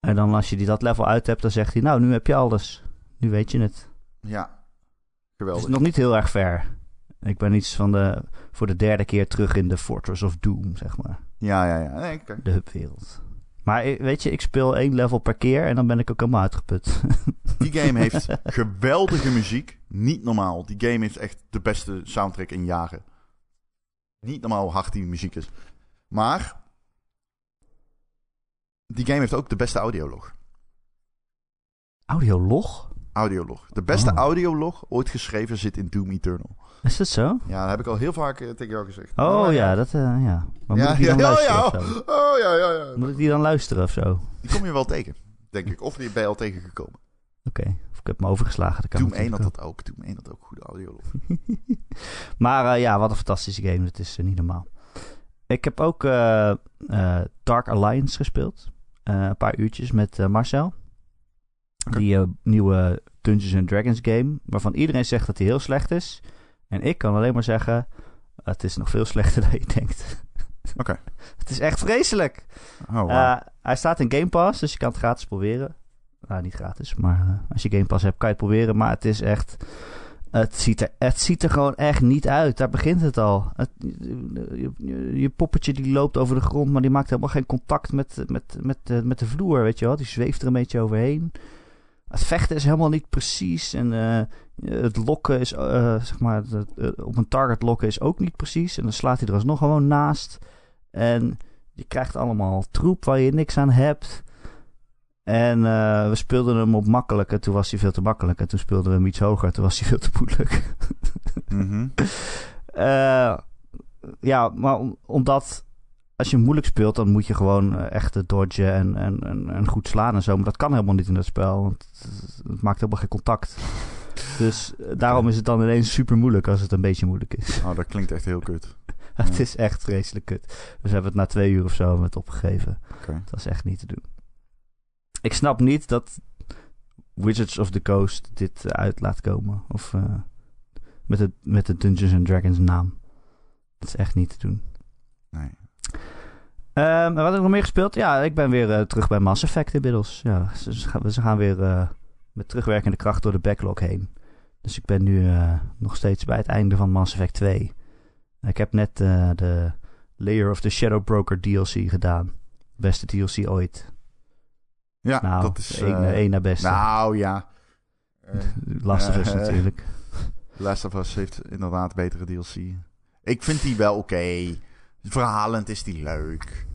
En dan als je die dat level uit hebt, dan zegt hij... Nou, nu heb je alles. Nu weet je het. Ja. Het Geweldig. is nog niet heel erg ver. Ik ben iets van de... Voor de derde keer terug in de Fortress of Doom, zeg maar. Ja, ja, ja. Nee. De hubwereld. Maar weet je, ik speel één level per keer en dan ben ik ook helemaal uitgeput. [LAUGHS] Die game heeft geweldige muziek. Niet normaal. Die game heeft echt de beste soundtrack in jaren. Niet normaal hoe hard die muziek is. Maar die game heeft ook de beste audiolog. Audiolog? Audiolog. De beste Oh. audiolog ooit geschreven zit in Doom Eternal. Is dat zo? Ja, dat heb ik al heel vaak eh, tegen jou gezegd. Oh Maar, ja, dat, ja. Maar moet ja, ik die ja, dan ja, luisteren ja. of zo? Oh ja, ja, ja. Moet ik die dan luisteren of zo? Oké. Die kom je wel tegen, denk ik. Of die ben je al tegengekomen. Of ik heb me overgeslagen. Dat kan Doom 1 natuurlijk had dat ook. Doom 1 had ook goede audiolog. [LAUGHS] Maar eh, ja, wat een fantastische game. Dat is eh, niet normaal. Ik heb ook Dark Alliance gespeeld. Een paar uurtjes met Marcel. Oké. Die nieuwe Dungeons and Dragons game. Waarvan iedereen zegt dat hij heel slecht is. En ik kan alleen maar zeggen... Het is nog veel slechter [LAUGHS] dan je denkt. Oké. [LAUGHS] het is echt vreselijk. Oh, wow. Eh, hij staat in Game Pass, dus je kan het gratis proberen. Nou, niet gratis, maar eh, als je Game Pass hebt, kan je het proberen. Maar het is echt... Het ziet, er, het ziet er gewoon echt niet uit. Daar begint het al. Het, je, je- je poppetje die loopt over de grond, maar die maakt helemaal geen contact met, met, met, met de vloer, weet je wel. Die zweeft er een beetje overheen. Het vechten is helemaal niet precies. En eh, het lokken is, eh, zeg maar, het, op een target lokken is ook niet precies. En dan slaat hij er alsnog gewoon naast. En je krijgt allemaal troep waar je niks aan hebt. En eh, we speelden hem op makkelijk en toen was hij veel te makkelijk. En toen speelden we hem iets hoger en toen was hij [LAUGHS] veel te moeilijk. Mhm. Ja, maar om- omdat als je moeilijk speelt, dan moet je gewoon eh, echt dodgen en, en, en, en goed slaan en zo. Maar dat kan helemaal niet in dat spel, want het, maakt helemaal geen contact. [LAUGHS] Dus eh, daarom is het dan ineens super moeilijk als het een beetje moeilijk is. Oh, dat klinkt echt heel kut. [LAUGHS] het Ja. is echt vreselijk kut. Dus we hebben het na twee uur of zo het opgegeven. Dat is echt niet te doen. Ik snap niet dat Wizards of the Coast dit eh, uit laat komen. Of met, de, met de Dungeons and Dragons naam. Dat is echt niet te doen. Nee. Ehm, wat heb ik nog meer gespeeld? Ja, ik ben weer eh, terug bij Mass Effect inmiddels. Ja, ze, ze gaan, ze gaan weer eh, met terugwerkende kracht door de backlog heen. Dus ik ben nu eh, nog steeds bij het einde van Mass Effect 2. Ik heb net de Layer of the Shadow Broker DLC gedaan. Beste DLC ooit. Ja, Nou, dat is... één, één na beste. nou, ja. [LAUGHS] Last of Us natuurlijk. [LAUGHS] Last of Us heeft inderdaad betere DLC. Ik vind die wel oké. Verhalend is die leuk.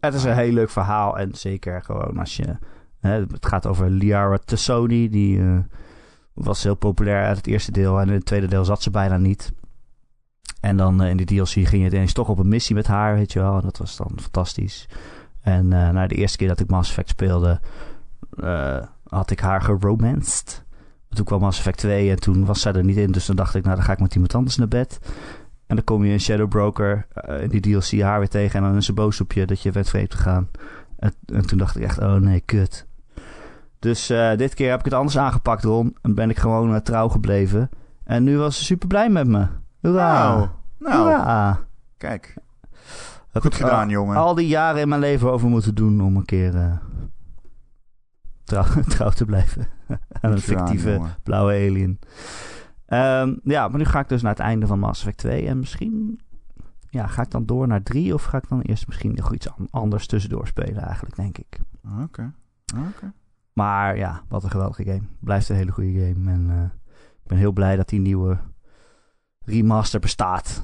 Het is een heel leuk verhaal. En zeker gewoon als je... Hè, het gaat over Liara Tassoni. Die eh, was heel populair uit het eerste deel. En in het tweede deel zat ze bijna niet. En dan eh, in de DLC ging je ineens toch op een missie met haar, weet je wel. En dat was dan fantastisch. En eh na de eerste keer dat ik Mass Effect speelde... had ik haar geromanced. Toen kwam Mass Effect 2 en toen was zij er niet in. Dus dan dacht ik, nou dan ga ik met iemand anders naar bed. En dan kom je in Shadow Broker in die DLC haar weer tegen. En dan is ze boos op je dat je bent vreemd gegaan. En, en toen dacht ik echt, oh nee, kut. Dus eh, dit keer heb ik het anders aangepakt, Ron. En ben ik gewoon eh, trouw gebleven. En nu was ze super blij met me. Hoera. Nou, nou Hoera. kijk. Heb Goed gedaan, al, jongen. al die jaren in mijn leven over moeten doen om een keer trouw, [LAUGHS] trouw te blijven. Aan een gedaan, fictieve jongen. blauwe alien. Ehm, ja, maar nu ga ik dus naar het einde van Mass Effect 2. En misschien ja, ga ik dan door naar 3 of ga ik dan eerst misschien nog iets an- anders tussendoor spelen eigenlijk, denk ik. Oké. Oké. Maar ja, wat een geweldige game. Blijft een hele goede game. En eh, ik ben heel blij dat die nieuwe remaster bestaat.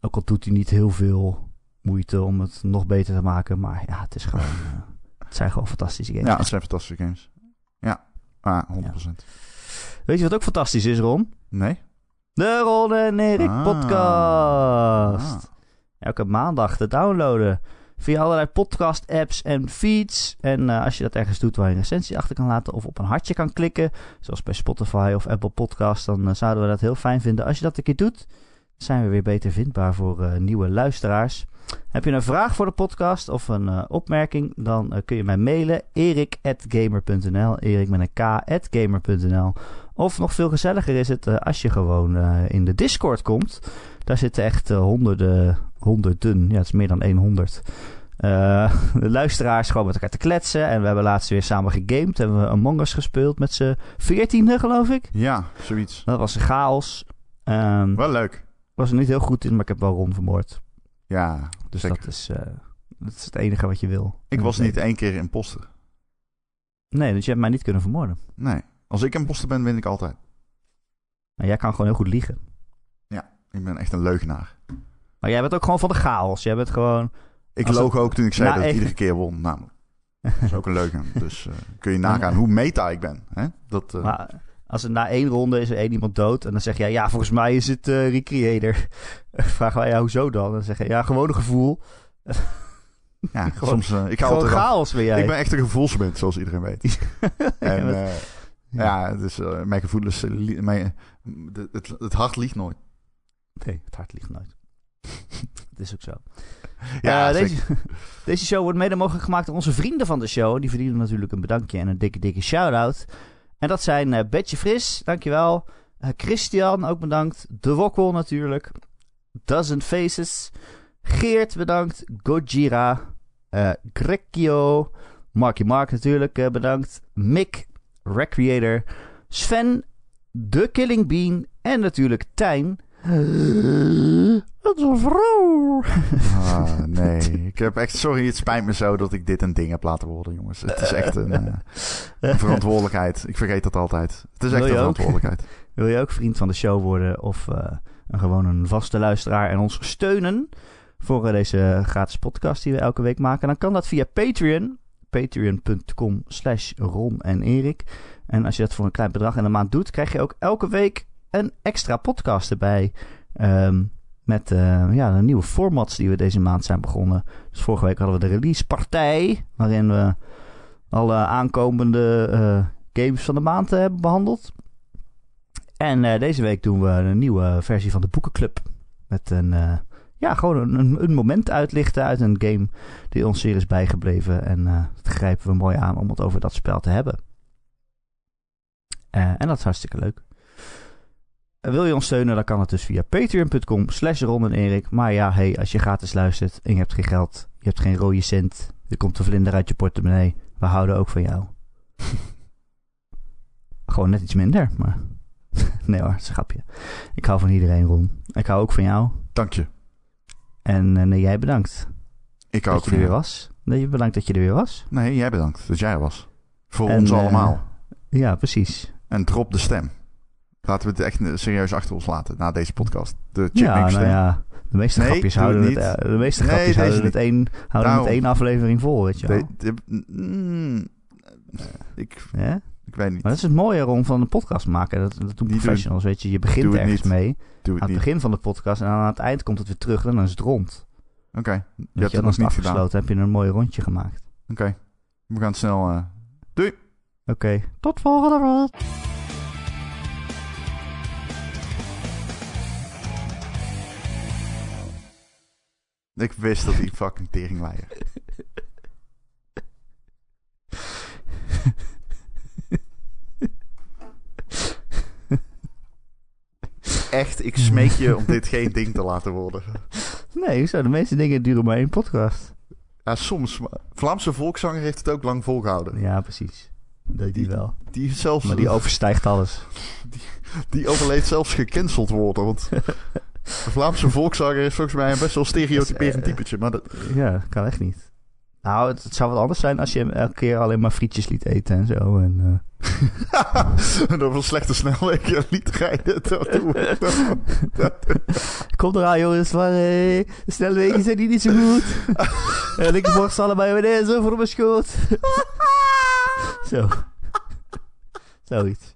Ook al doet hij niet heel veel moeite om het nog beter te maken. Maar ja, het is gewoon... eh, [LAUGHS] het zijn gewoon fantastische games. Ja, het zijn fantastische games. Ja. Ah, 100%. Weet je wat ook fantastisch is, Ron? Nee? De Ron en Erik Ah. podcast. Ah. Elke maandag te downloaden. Via allerlei podcast apps en feeds. En eh, als je dat ergens doet waar je een recensie achter kan laten. Of op een hartje kan klikken. Zoals bij Spotify of Apple Podcast. Dan eh, zouden we dat heel fijn vinden. Als je dat een keer doet. Dan zijn we weer beter vindbaar voor eh, nieuwe luisteraars. Heb je een vraag voor de podcast of een opmerking? Dan kun je mij mailen. erik.gamer.nl Erik met een k.gamer.nl Of nog veel gezelliger is het eh, als je gewoon eh, in de Discord komt. Daar zitten echt eh, honderden, honderden, ja het is meer dan 100 eh, de [LAUGHS] luisteraars gewoon met elkaar te kletsen. En we hebben laatst weer samen gegamed. Hebben we Among Us gespeeld met z'n veertiende geloof ik. Ja, zoiets. Dat was een chaos. Ehm Wel leuk. was er niet heel goed in, maar ik heb wel Ron vermoord. Ja, Dus zeker. dat is, dat is het enige wat je wil. Ik was niet één keer imposter. Nee, dus je hebt mij niet kunnen vermoorden. Nee. Als ik imposter ben, win ik altijd. Maar jij kan gewoon heel goed liegen. Ik ben echt een leugenaar. Maar jij bent ook gewoon van de chaos. Jij bent gewoon... Ik loog ook toen ik zei Nou, dat ik echt- iedere keer won, namelijk. Dat is ook een leuke. [LAUGHS] Dus eh, kun je nagaan hoe meta ik ben. Hè? Dat, eh, Maar als er na één ronde is er één iemand dood... en dan zeg je, ja, volgens mij is het eh Recreator. [LAUGHS] Vragen wij, ja, hoezo dan? Dan zeg je, ja, gewoon een gevoel. ja, [LAUGHS] gewoon- soms... ik ga Gewoon chaos ben jij. Ik ben echt een gevoelsmens, zoals iedereen weet. en ja, dus eh, mijn gevoelens... eh, li- mijn, de- het, het hart liegt nooit. Nee, het hart ligt nooit. [LAUGHS] Het is ook zo. Ja, Eh, zeker. deze, [LAUGHS] deze show wordt mede mogelijk gemaakt door onze vrienden van de show. Die verdienen natuurlijk een bedankje en een dikke, dikke shout-out. En dat zijn eh Betje Fris, dankjewel. Eh Christian, ook bedankt. De Wokkel natuurlijk. Dozen Faces. Geert, bedankt. Gojira. eh Grekio. Marky Mark natuurlijk, eh, bedankt. Mick, Recreator. Sven, The Killing Bean. En natuurlijk Tijn. Het is een vrouw. Ah, nee. [LAUGHS] Ik heb echt... Sorry, het spijt me zo dat ik dit een ding heb laten worden, jongens. Het is echt een, eh, een verantwoordelijkheid. Ik vergeet dat altijd. Het is echt een ook? verantwoordelijkheid. [LAUGHS] Wil je ook vriend van de show worden of eh, een, gewoon een vaste luisteraar en ons steunen voor eh, deze gratis podcast die we elke week maken? Dan kan dat via Patreon. Patreon.com slash Ron en Erik. En als je dat voor een klein bedrag in de maand doet, krijg je ook elke week een extra podcast erbij. Ehm, met eh, ja, de nieuwe formats die we deze maand zijn begonnen. Dus vorige week hadden we de release partij. Waarin we alle aankomende eh, games van de maand eh, hebben behandeld. En deze week doen we een nieuwe versie van de Boekenclub. Met een, ja, gewoon een, een, moment uitlichten uit een game die ons zeer is bijgebleven. En eh dat grijpen we mooi aan om het over dat spel te hebben. Eh, en dat is hartstikke leuk. Eh, wil je ons steunen, dan kan het dus via patreon.com slash Erik. Maar ja, hey, als je gratis luistert en je hebt geen geld, je hebt geen rode cent, er komt een vlinder uit je portemonnee. We houden ook van jou. [LAUGHS] Gewoon net iets minder, maar... [LAUGHS] nee hoor, het een. Ik hou van iedereen, Ron. Ik hou ook van jou. Dank je. En eh, jij bedankt Ik hou dat ook je er weer was. Nee, bedankt dat je er weer was. Nee, jij bedankt dat jij er was. Voor En, ons eh, allemaal. Ja, precies. En drop de stem. Laten we het echt serieus achter ons laten na deze podcast. De Ja, nou ja. De meeste Nee, grapjes houden het het, niet. eh, de meeste Nee, grapjes houden, het één, houden het één aflevering vol, weet je wel. De- de- mm, ik, Ja? Ik weet niet. Maar dat is het mooie Ron van een podcast maken. Dat, dat doen professionals, weet je. Je begint Doe het ergens niet. mee. Doe Aan het het niet. begin van de podcast en aan het eind komt het weer terug en dan is het rond. Oké, je Weet hebt je, het nog het niet gedaan. afgesloten, heb je een mooi rondje gemaakt. Oké, we gaan snel... eh, doei! Oké, tot volgende week. Ik wist dat die fucking teringleier. [LAUGHS] Echt, ik smeek je om dit geen ding te laten worden. [LAUGHS] Nee, zo, de meeste dingen duren maar één podcast. Ja, soms. maar Vlaamse volkszanger heeft het ook lang volgehouden. Ja, precies. Dat die Die- wel. Die, is zelfs, Maar die overstijgt alles. die overleeft zelfs gecanceld worden. Want [LAUGHS] de Vlaamse volkszanger is volgens mij een best wel stereotyperend eh, typetje. Maar dat, Ja, kan echt niet. Nou, het, het zou wat anders zijn als je hem elke keer alleen maar frietjes liet eten en zo. En, eh, [LAUGHS] door een slechte snelweg liet rijden. [LAUGHS] Kom eraan jongens, maar eh, de snelwegen zijn hier niet zo goed. [LAUGHS] en ik borst allebei weer zo voor mijn schoot. zo. Zoiets.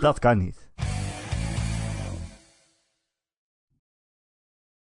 Dat kan niet.